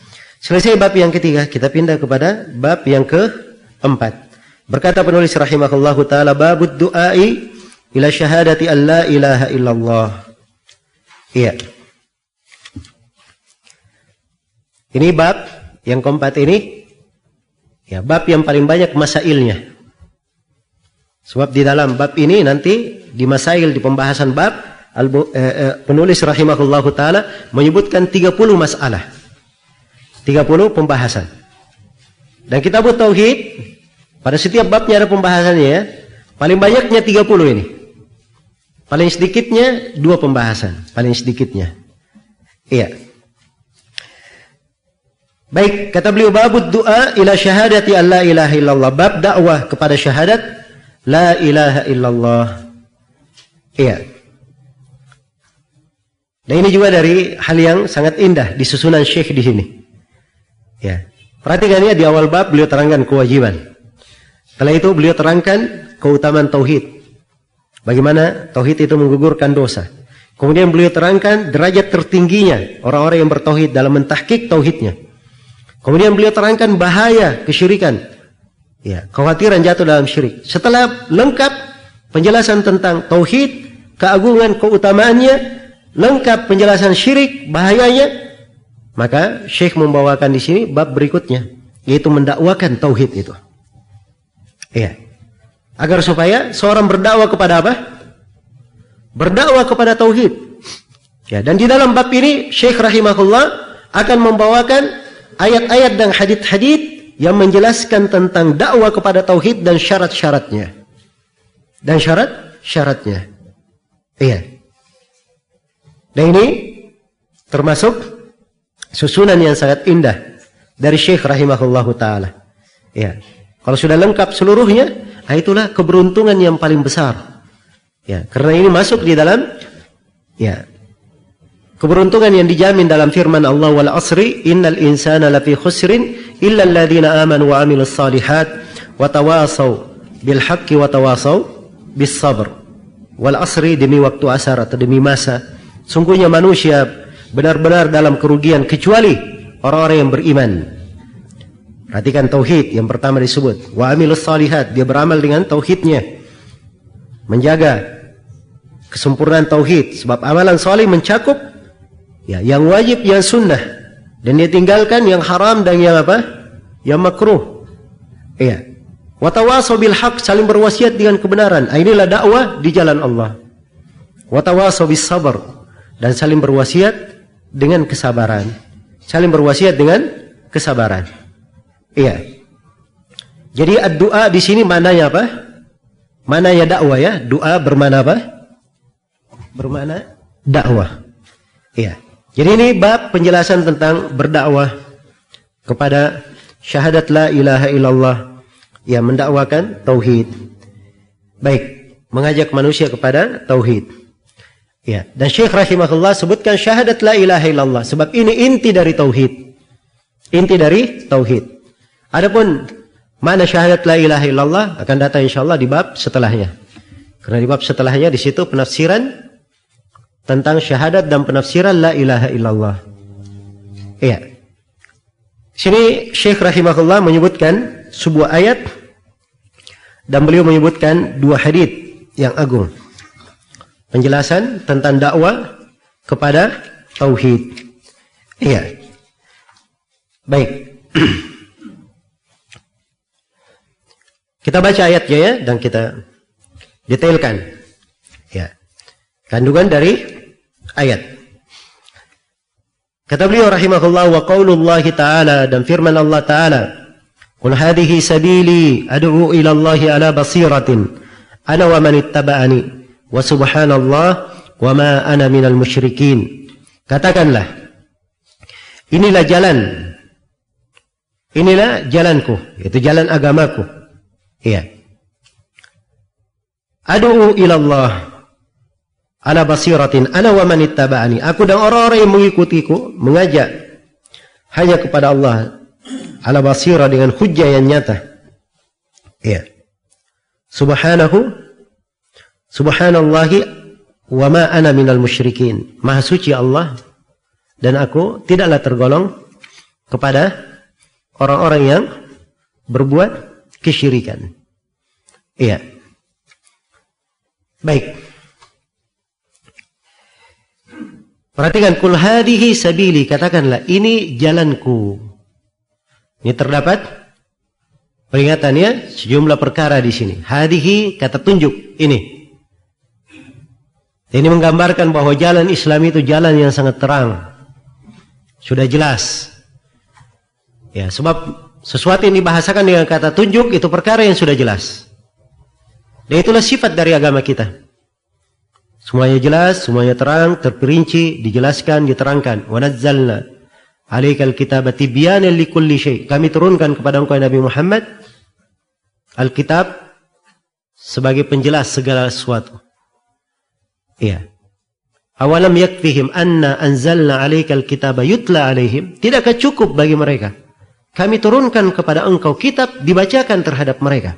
Selesai bab yang ketiga, kita pindah kepada bab yang keempat. Berkata penulis rahimahullahu taala babud du'ai ila syahadati an la ilaha illallah. Iya. Ini bab yang keempat ini Ya, bab yang paling banyak masailnya. Sebab di dalam bab ini nanti di masail di pembahasan bab eh, eh, penulis rahimahullahu taala menyebutkan 30 masalah. 30 pembahasan. Dan kitab tauhid pada setiap babnya ada pembahasannya ya. Paling banyaknya 30 ini. Paling sedikitnya dua pembahasan, paling sedikitnya. Iya. Baik, kata beliau babud doa ila syahadati an la ilaha illallah. Bab dakwah kepada syahadat la ilaha illallah. Iya. Dan ini juga dari hal yang sangat indah di susunan Syekh di sini. Ya. Perhatikan ya di awal bab beliau terangkan kewajiban. Setelah itu beliau terangkan keutamaan tauhid. Bagaimana tauhid itu menggugurkan dosa. Kemudian beliau terangkan derajat tertingginya orang-orang yang bertauhid dalam mentahkik tauhidnya. Kemudian beliau terangkan bahaya kesyirikan. Ya, kekhawatiran jatuh dalam syirik. Setelah lengkap penjelasan tentang tauhid, keagungan, keutamaannya, lengkap penjelasan syirik, bahayanya, maka Syekh membawakan di sini bab berikutnya, yaitu mendakwakan tauhid itu. Iya. Agar supaya seorang berdakwah kepada apa? Berdakwah kepada tauhid. Ya, dan di dalam bab ini Syekh rahimahullah akan membawakan ayat-ayat dan hadith-hadith yang menjelaskan tentang dakwah kepada tauhid dan syarat-syaratnya. Dan syarat-syaratnya. Iya. Dan ini termasuk susunan yang sangat indah dari Syekh rahimahullahu taala. Ya. Kalau sudah lengkap seluruhnya, ah, itulah keberuntungan yang paling besar. Ya, karena ini masuk di dalam ya Keberuntungan yang dijamin dalam firman Allah wal asri innal insana lafi khusrin illa alladhina amanu wa amilus salihat wa tawasaw bil haqqi wa bis sabr. Wal asri demi waktu asar atau demi masa. Sungguhnya manusia benar-benar dalam kerugian kecuali orang-orang yang beriman. Perhatikan tauhid yang pertama disebut. Wa amilus salihat, dia beramal dengan tauhidnya. Menjaga kesempurnaan tauhid sebab amalan salih mencakup Ya, yang wajib yang sunnah dan dia tinggalkan yang haram dan yang apa? Yang makruh. Iya. Watawasau bil haq saling berwasiat dengan kebenaran. Ah, inilah dakwah di jalan Allah. Watawasau bis sabar dan saling berwasiat dengan kesabaran. Saling berwasiat dengan kesabaran. Iya. Jadi doa di sini mananya apa? Mana ya dakwah ya? Doa bermana apa? Bermana dakwah. Iya. Jadi ini bab penjelasan tentang berdakwah kepada syahadat la ilaha illallah yang mendakwakan tauhid. Baik, mengajak manusia kepada tauhid. Ya, dan Syekh rahimahullah sebutkan syahadat la ilaha illallah sebab ini inti dari tauhid. Inti dari tauhid. Adapun mana syahadat la ilaha illallah akan datang insyaallah di bab setelahnya. Karena di bab setelahnya di situ penafsiran tentang syahadat dan penafsiran la ilaha illallah. Iya. Sini Syekh rahimahullah menyebutkan sebuah ayat dan beliau menyebutkan dua hadis yang agung. Penjelasan tentang dakwah kepada tauhid. Iya. Baik. kita baca ayatnya ya dan kita detailkan. Ya. Kandungan dari ayat. Kata beliau rahimahullah wa ta'ala dan firman Allah ta'ala Qul hadhihi sabili ad'u ila Allah ala basiratin ana wa man ittaba'ani wa subhanallah wa ma ana minal musyrikin. Katakanlah inilah jalan inilah jalanku itu jalan agamaku. Iya. Ad'u ila Allah ala basiratin ana wa man ittaba'ani aku dan orang-orang yang mengikutiku mengajak hanya kepada Allah ala basirah dengan hujjah yang nyata. Ya subhanahu subhanallahi wa ma ana minal musyrikin. Maha suci Allah dan aku tidaklah tergolong kepada orang-orang yang berbuat kesyirikan. Iya. Baik. Perhatikan kul hadihi sabili katakanlah ini jalanku. Ini terdapat Peringatannya sejumlah perkara di sini. Hadihi kata tunjuk ini. Ini menggambarkan bahwa jalan Islam itu jalan yang sangat terang. Sudah jelas. Ya, sebab sesuatu yang dibahasakan dengan kata tunjuk itu perkara yang sudah jelas. Dan itulah sifat dari agama kita. Semuanya jelas, semuanya terang, terperinci, dijelaskan, diterangkan. Wa nazzalna alaikal kitaba tibyanan likulli syai. Kami turunkan kepada engkau Nabi Muhammad Alkitab sebagai penjelas segala sesuatu. Iya. Awalam yakfihim anna anzalna alaikal kitaba yutla alaihim. Tidakkah cukup bagi mereka? Kami turunkan kepada engkau kitab dibacakan terhadap mereka.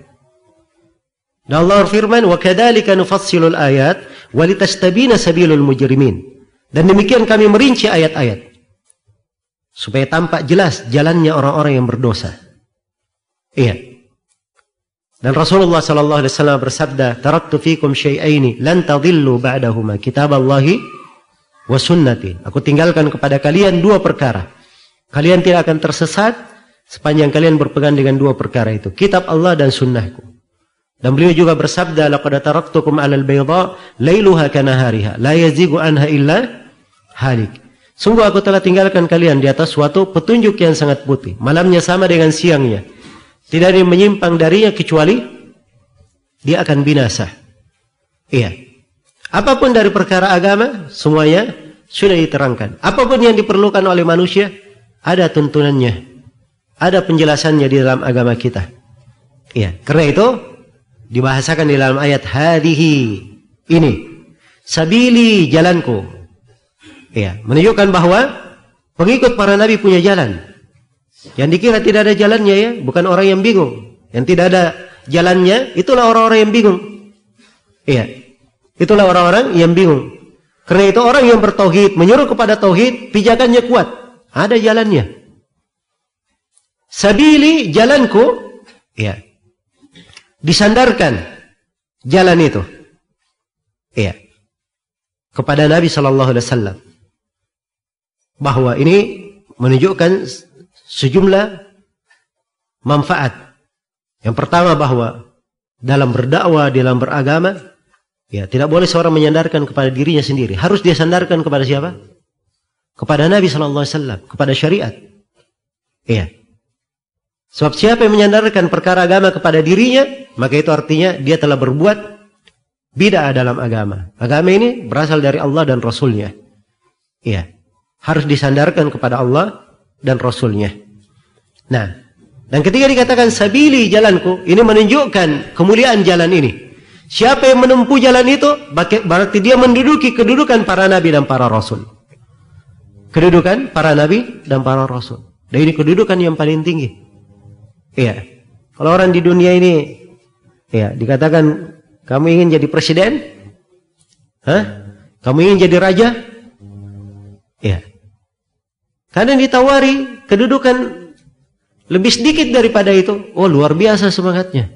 Dan Allah firman, "Wa kadzalika nufassilul ayat wa litastabina sabilul mujrimin." Dan demikian kami merinci ayat-ayat supaya tampak jelas jalannya orang-orang yang berdosa. Iya. Dan Rasulullah sallallahu alaihi wasallam bersabda, "Taraktu fikum syai'aini lan tadhillu ba'dahuma, kitaballahi wa sunnati." Aku tinggalkan kepada kalian dua perkara. Kalian tidak akan tersesat sepanjang kalian berpegang dengan dua perkara itu, kitab Allah dan sunnahku. Dan beliau juga bersabda, "Laqad taraktukum 'alal bayda lailuha kanahariha, la yazigu anha illa halik." Sungguh aku telah tinggalkan kalian di atas suatu petunjuk yang sangat putih. Malamnya sama dengan siangnya. Tidak ada yang menyimpang darinya kecuali dia akan binasa. Iya. Apa pun dari perkara agama, semuanya sudah diterangkan. Apa pun yang diperlukan oleh manusia, ada tuntunannya. Ada penjelasannya di dalam agama kita. Iya. Karena itu, dibahasakan di dalam ayat hadihi. Ini. Sabili jalanku. Iya. Menunjukkan bahwa pengikut para nabi punya jalan. Yang dikira tidak ada jalannya ya, bukan orang yang bingung. Yang tidak ada jalannya, itulah orang-orang yang bingung. Iya. Itulah orang-orang yang bingung. Karena itu orang yang bertauhid, menyuruh kepada tauhid, pijakannya kuat. Ada jalannya. Sabili jalanku, ya. Disandarkan jalan itu. Iya. Kepada Nabi Shallallahu alaihi wasallam. Bahwa ini menunjukkan sejumlah manfaat. Yang pertama bahwa dalam berdakwah, dalam beragama, ya tidak boleh seorang menyandarkan kepada dirinya sendiri. Harus dia sandarkan kepada siapa? Kepada Nabi Wasallam, kepada syariat. Iya. Sebab siapa yang menyandarkan perkara agama kepada dirinya, maka itu artinya dia telah berbuat bid'ah dalam agama. Agama ini berasal dari Allah dan Rasulnya. Iya. Harus disandarkan kepada Allah dan Rasulnya. Nah, dan ketika dikatakan sabili jalanku, ini menunjukkan kemuliaan jalan ini. Siapa yang menempuh jalan itu, berarti dia menduduki kedudukan para nabi dan para rasul. Kedudukan para nabi dan para rasul. Dan ini kedudukan yang paling tinggi. Iya. Kalau orang di dunia ini, ya dikatakan kamu ingin jadi presiden, Hah? Kamu ingin jadi raja? Ya. Karena ditawari kedudukan lebih sedikit daripada itu. Oh luar biasa semangatnya.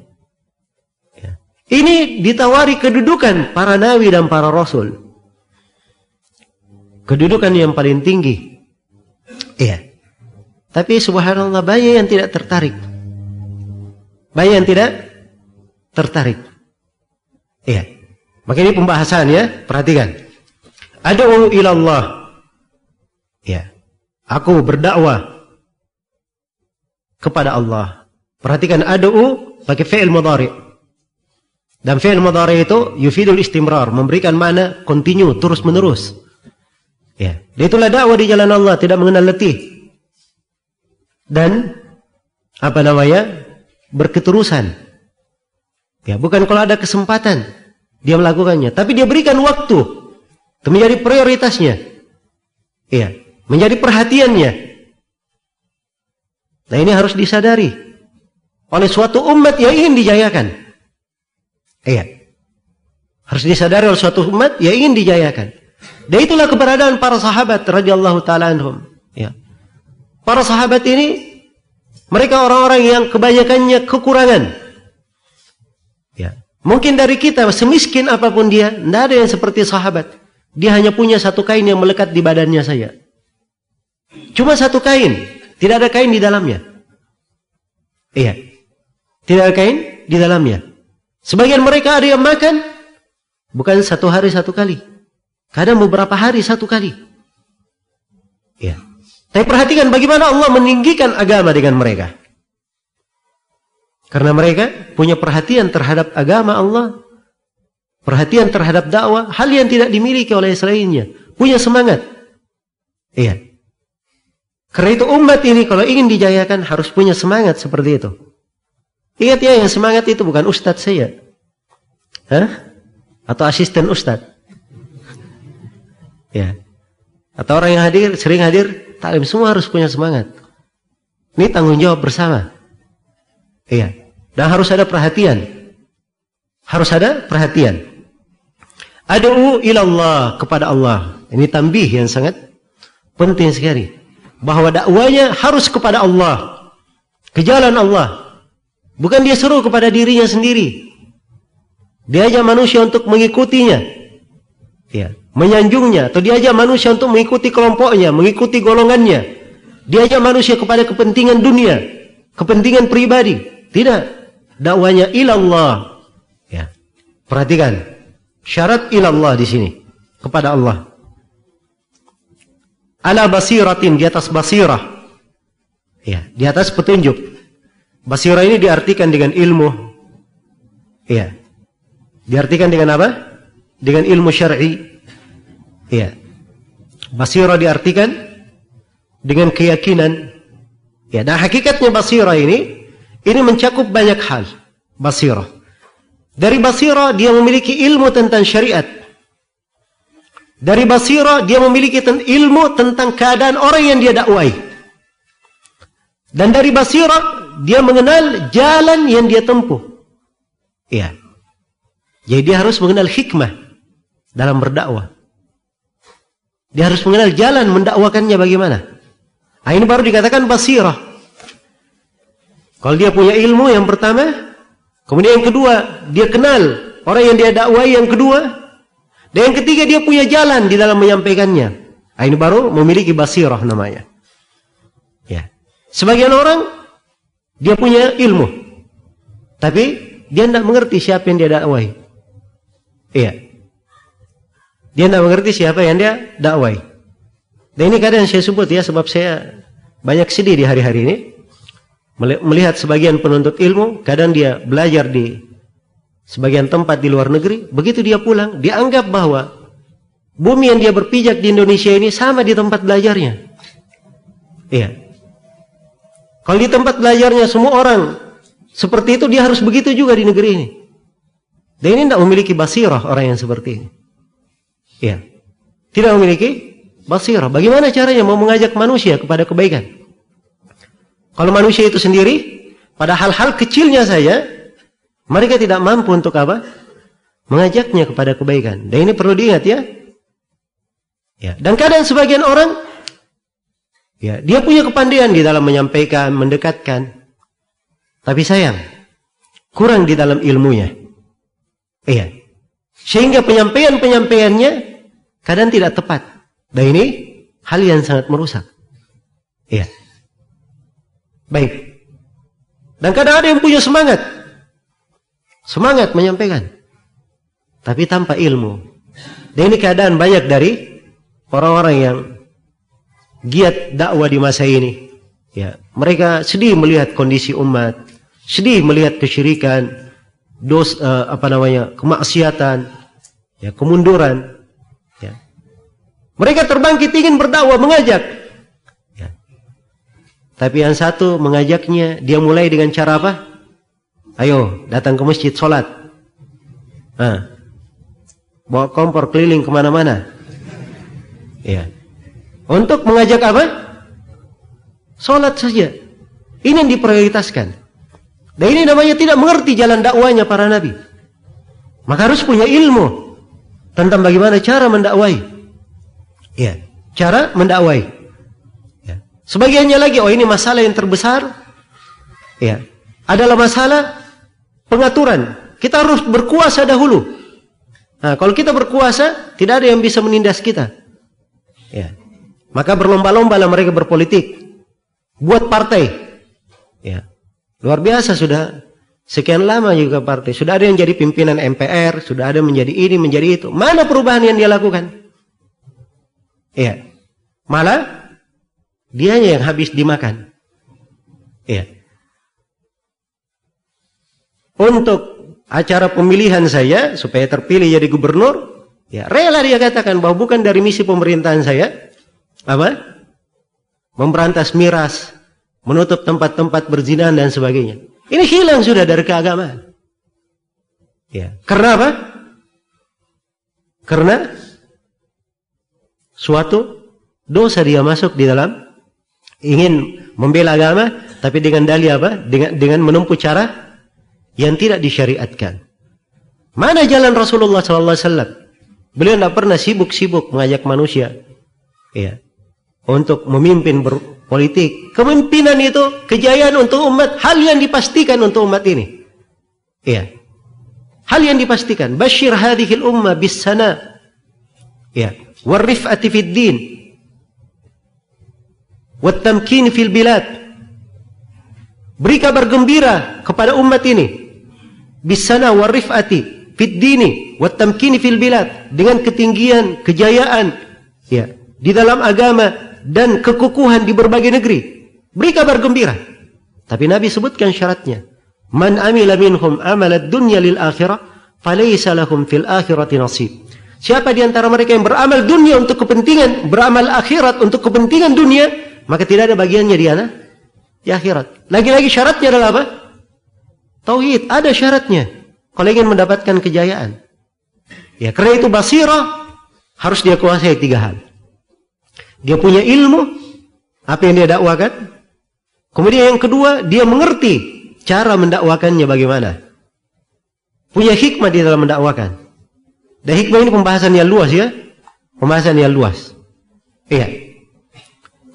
Ya. Ini ditawari kedudukan para nabi dan para rasul. Kedudukan yang paling tinggi. Iya. Tapi subhanallah banyak yang tidak tertarik. Banyak yang tidak tertarik. Iya. Maka ini pembahasan ya, perhatikan. Ad'u ilallah. Ya. Aku berdakwah kepada Allah. Perhatikan ad'u pakai fi'il mudhari. Dan fi'il mudhari itu yufidul istimrar, memberikan mana kontinu, terus-menerus. Ya, itulah dakwah di jalan Allah, tidak mengenal letih. Dan apa namanya? berketerusan. Ya, bukan kalau ada kesempatan dia melakukannya, tapi dia berikan waktu itu menjadi prioritasnya. Iya menjadi perhatiannya. Nah ini harus disadari oleh suatu umat yang ingin dijayakan. Iya. Harus disadari oleh suatu umat yang ingin dijayakan. Dan itulah keberadaan para sahabat radhiyallahu taala anhum. Ya. Para sahabat ini mereka orang-orang yang kebanyakannya kekurangan. Ya. Mungkin dari kita semiskin apa pun dia, tidak ada yang seperti sahabat. Dia hanya punya satu kain yang melekat di badannya saja. Cuma satu kain, tidak ada kain di dalamnya. Iya. Tidak ada kain di dalamnya. Sebagian mereka ada yang makan bukan satu hari satu kali. Kadang beberapa hari satu kali. Ya. Tapi perhatikan bagaimana Allah meninggikan agama dengan mereka. Karena mereka punya perhatian terhadap agama Allah. Perhatian terhadap dakwah. Hal yang tidak dimiliki oleh selainnya. Punya semangat. Iya. Karena itu umat ini kalau ingin dijayakan harus punya semangat seperti itu. Ingat ya yang semangat itu bukan ustadz saya. Hah? Atau asisten ustadz. Ya. Atau orang yang hadir, sering hadir, taklim semua harus punya semangat. Ini tanggung jawab bersama. Iya. Dan harus ada perhatian. Harus ada perhatian. Adu'u ilallah kepada Allah. Ini tambih yang sangat penting sekali. Bahwa dakwanya harus kepada Allah. Ke jalan Allah. Bukan dia seru kepada dirinya sendiri. Diajak manusia untuk mengikutinya. Ya, menyanjungnya atau diajak manusia untuk mengikuti kelompoknya, mengikuti golongannya. Diajak manusia kepada kepentingan dunia, kepentingan pribadi. Tidak. Dakwanya ilallah. Ya. Perhatikan. Syarat ilallah di sini kepada Allah. Ala basiratin di atas basirah. Ya, di atas petunjuk. Basirah ini diartikan dengan ilmu. Ya. Diartikan dengan apa? Dengan ilmu syar'i. Iya. Basira diartikan dengan keyakinan. Ya, dan hakikatnya basira ini ini mencakup banyak hal. Basira. Dari basira dia memiliki ilmu tentang syariat. Dari basira dia memiliki ilmu tentang keadaan orang yang dia dakwai. Dan dari basira dia mengenal jalan yang dia tempuh. Iya. Jadi dia harus mengenal hikmah dalam berdakwah. Dia harus mengenal jalan mendakwakannya bagaimana. Nah, ini baru dikatakan basirah. Kalau dia punya ilmu yang pertama, kemudian yang kedua, dia kenal orang yang dia dakwai yang kedua, dan yang ketiga dia punya jalan di dalam menyampaikannya. Nah, ini baru memiliki basirah namanya. Ya. Sebagian orang dia punya ilmu, tapi dia tidak mengerti siapa yang dia dakwai. Iya. Dia tidak mengerti siapa yang dia dakwai. Dan ini kadang saya sebut ya sebab saya banyak sedih di hari-hari ini melihat sebagian penuntut ilmu kadang dia belajar di sebagian tempat di luar negeri begitu dia pulang dia anggap bahwa bumi yang dia berpijak di Indonesia ini sama di tempat belajarnya iya kalau di tempat belajarnya semua orang seperti itu dia harus begitu juga di negeri ini dan ini tidak memiliki basirah orang yang seperti ini. Ya. Tidak memiliki basirah. Bagaimana caranya mau mengajak manusia kepada kebaikan? Kalau manusia itu sendiri, pada hal-hal kecilnya saja, mereka tidak mampu untuk apa? Mengajaknya kepada kebaikan. Dan ini perlu diingat ya. Ya. Dan kadang sebagian orang, ya, dia punya kepandaian di dalam menyampaikan, mendekatkan. Tapi sayang, kurang di dalam ilmunya. Iya. Sehingga penyampaian-penyampaiannya kadang tidak tepat. Dan ini hal yang sangat merusak. Iya. Baik. Dan kadang ada yang punya semangat. Semangat menyampaikan. Tapi tanpa ilmu. Dan ini keadaan banyak dari orang-orang yang giat dakwah di masa ini. Ya, mereka sedih melihat kondisi umat, sedih melihat kesyirikan, dos uh, apa namanya kemaksiatan, ya kemunduran. Ya. Mereka terbangkit ingin berdakwah mengajak. Ya. Tapi yang satu mengajaknya dia mulai dengan cara apa? Ayo datang ke masjid sholat. Nah, bawa kompor keliling ke mana-mana. Ya. Untuk mengajak apa? Sholat saja. Ini yang diprioritaskan. Dan ini namanya tidak mengerti jalan dakwanya para nabi. Maka harus punya ilmu tentang bagaimana cara mendakwai. Ya, cara mendakwai. Ya. Sebagiannya lagi, oh ini masalah yang terbesar. Ya, adalah masalah pengaturan. Kita harus berkuasa dahulu. Nah, kalau kita berkuasa, tidak ada yang bisa menindas kita. Ya. Maka berlomba-lomba lah mereka berpolitik. Buat partai. Ya. Luar biasa sudah Sekian lama juga partai. Sudah ada yang jadi pimpinan MPR, sudah ada menjadi ini, menjadi itu. Mana perubahan yang dia lakukan? Iya. Malah dia yang habis dimakan. Iya. Untuk acara pemilihan saya supaya terpilih jadi gubernur, ya rela dia katakan bahwa bukan dari misi pemerintahan saya apa? Memberantas miras, menutup tempat-tempat berzina dan sebagainya. Ini hilang sudah dari keagamaan. Ya. Karena apa? Karena suatu dosa dia masuk di dalam ingin membela agama tapi dengan dalih apa? Dengan dengan menempuh cara yang tidak disyariatkan. Mana jalan Rasulullah sallallahu alaihi wasallam? Beliau tidak pernah sibuk-sibuk mengajak manusia ya untuk memimpin berpolitik. Kepemimpinan itu kejayaan untuk umat, hal yang dipastikan untuk umat ini. Ya. Hal yang dipastikan. Bashir hadhil ummah bis sana. Ya. Warif'ati fid din. Wattamkin fil bilad. Beri kabar gembira kepada umat ini. Bisana warif'ati fid dini wattamkin fil bilad. Dengan ketinggian, kejayaan. Ya. Di dalam agama dan kekukuhan di berbagai negeri. Beri kabar gembira. Tapi Nabi sebutkan syaratnya. Man amila minhum amalat dunya lil akhirah, falaysa lahum fil akhirati nasib. Siapa di antara mereka yang beramal dunia untuk kepentingan, beramal akhirat untuk kepentingan dunia, maka tidak ada bagiannya di ana di akhirat. Lagi-lagi syaratnya adalah apa? Tauhid, ada syaratnya. Kalau ingin mendapatkan kejayaan. Ya, karena itu basirah harus dia kuasai tiga hal. Dia punya ilmu apa yang dia dakwakan. Kemudian yang kedua, dia mengerti cara mendakwakannya bagaimana. Punya hikmah di dalam mendakwakan. Dan hikmah ini pembahasan yang luas ya. Pembahasan yang luas. Iya.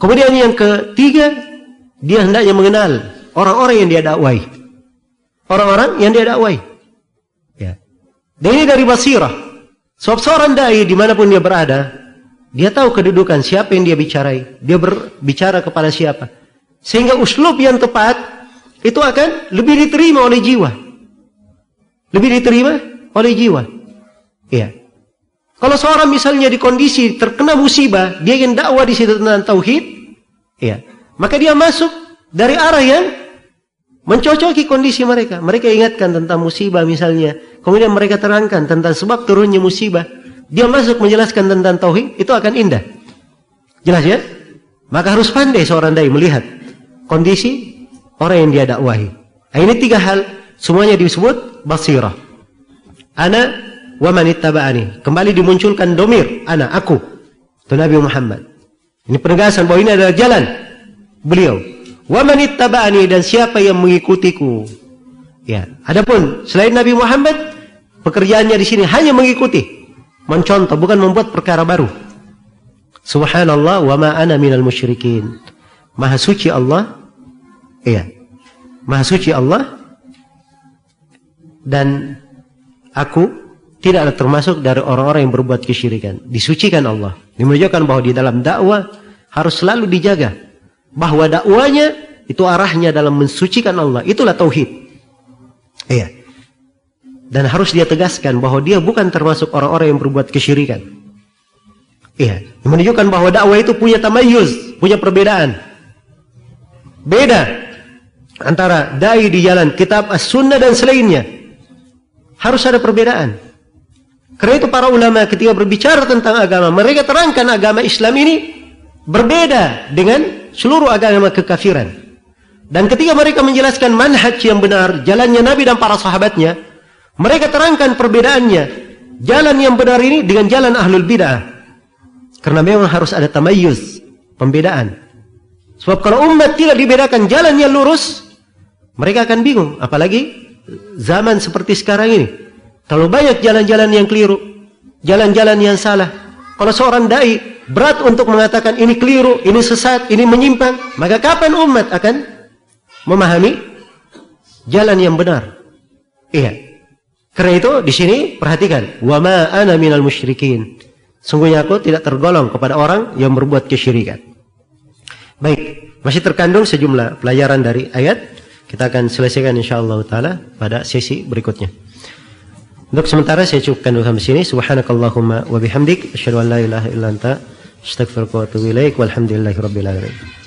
Kemudian yang ketiga, dia hendaknya mengenal orang-orang yang dia dakwai. Orang-orang yang dia dakwai. Ya. Dan ini dari basirah. Sebab seorang dai di mana pun dia berada, dia tahu kedudukan siapa yang dia bicarai. Dia berbicara kepada siapa. Sehingga uslub yang tepat itu akan lebih diterima oleh jiwa. Lebih diterima oleh jiwa. Iya. Kalau seorang misalnya di kondisi terkena musibah, dia ingin dakwah di situ tentang tauhid, iya. Maka dia masuk dari arah yang mencocoki kondisi mereka. Mereka ingatkan tentang musibah misalnya. Kemudian mereka terangkan tentang sebab turunnya musibah dia masuk menjelaskan tentang tauhid, itu akan indah. Jelas ya? Maka harus pandai seorang dai melihat kondisi orang yang dia dakwahi. Nah, ini tiga hal semuanya disebut basirah. Ana wa man ittaba'ani. Kembali dimunculkan domir, ana aku. Itu Nabi Muhammad. Ini penegasan bahwa ini adalah jalan beliau. Wa man ittaba'ani dan siapa yang mengikutiku. Ya, adapun selain Nabi Muhammad pekerjaannya di sini hanya mengikuti mencontoh bukan membuat perkara baru. Subhanallah wa ma ana minal musyrikin. Maha suci Allah iya. Maha suci Allah dan aku tidak termasuk dari orang-orang yang berbuat kesyirikan. Disucikan Allah. Ini menunjukkan bahwa di dalam dakwah harus selalu dijaga bahwa dakwanya itu arahnya dalam mensucikan Allah itulah tauhid iya dan harus dia tegaskan bahwa dia bukan termasuk orang-orang yang berbuat kesyirikan. Iya, menunjukkan bahwa dakwah itu punya tamayuz, punya perbedaan. Beda antara dai di jalan kitab as-sunnah dan selainnya. Harus ada perbedaan. Karena itu para ulama ketika berbicara tentang agama, mereka terangkan agama Islam ini berbeda dengan seluruh agama kekafiran. Dan ketika mereka menjelaskan manhaj yang benar, jalannya Nabi dan para sahabatnya, mereka terangkan perbedaannya. Jalan yang benar ini dengan jalan ahlul bid'ah. Karena memang harus ada tamayuz, pembedaan. Sebab kalau umat tidak dibedakan jalan yang lurus, mereka akan bingung. Apalagi zaman seperti sekarang ini. Terlalu banyak jalan-jalan yang keliru, jalan-jalan yang salah. Kalau seorang dai berat untuk mengatakan ini keliru, ini sesat, ini menyimpang, maka kapan umat akan memahami jalan yang benar? Iya. Karena itu di sini perhatikan, wa ma ana minal musyrikin. Sungguhnya aku tidak tergolong kepada orang yang berbuat kesyirikan. Baik, masih terkandung sejumlah pelajaran dari ayat Kita akan selesaikan insyaallah taala pada sesi berikutnya. Untuk sementara saya cukupkan dulu sampai sini. Subhanakallahumma wa bihamdik asyhadu an la ilaha illa anta استغفرك وأتوب إليك والحمد لله رب العالمين.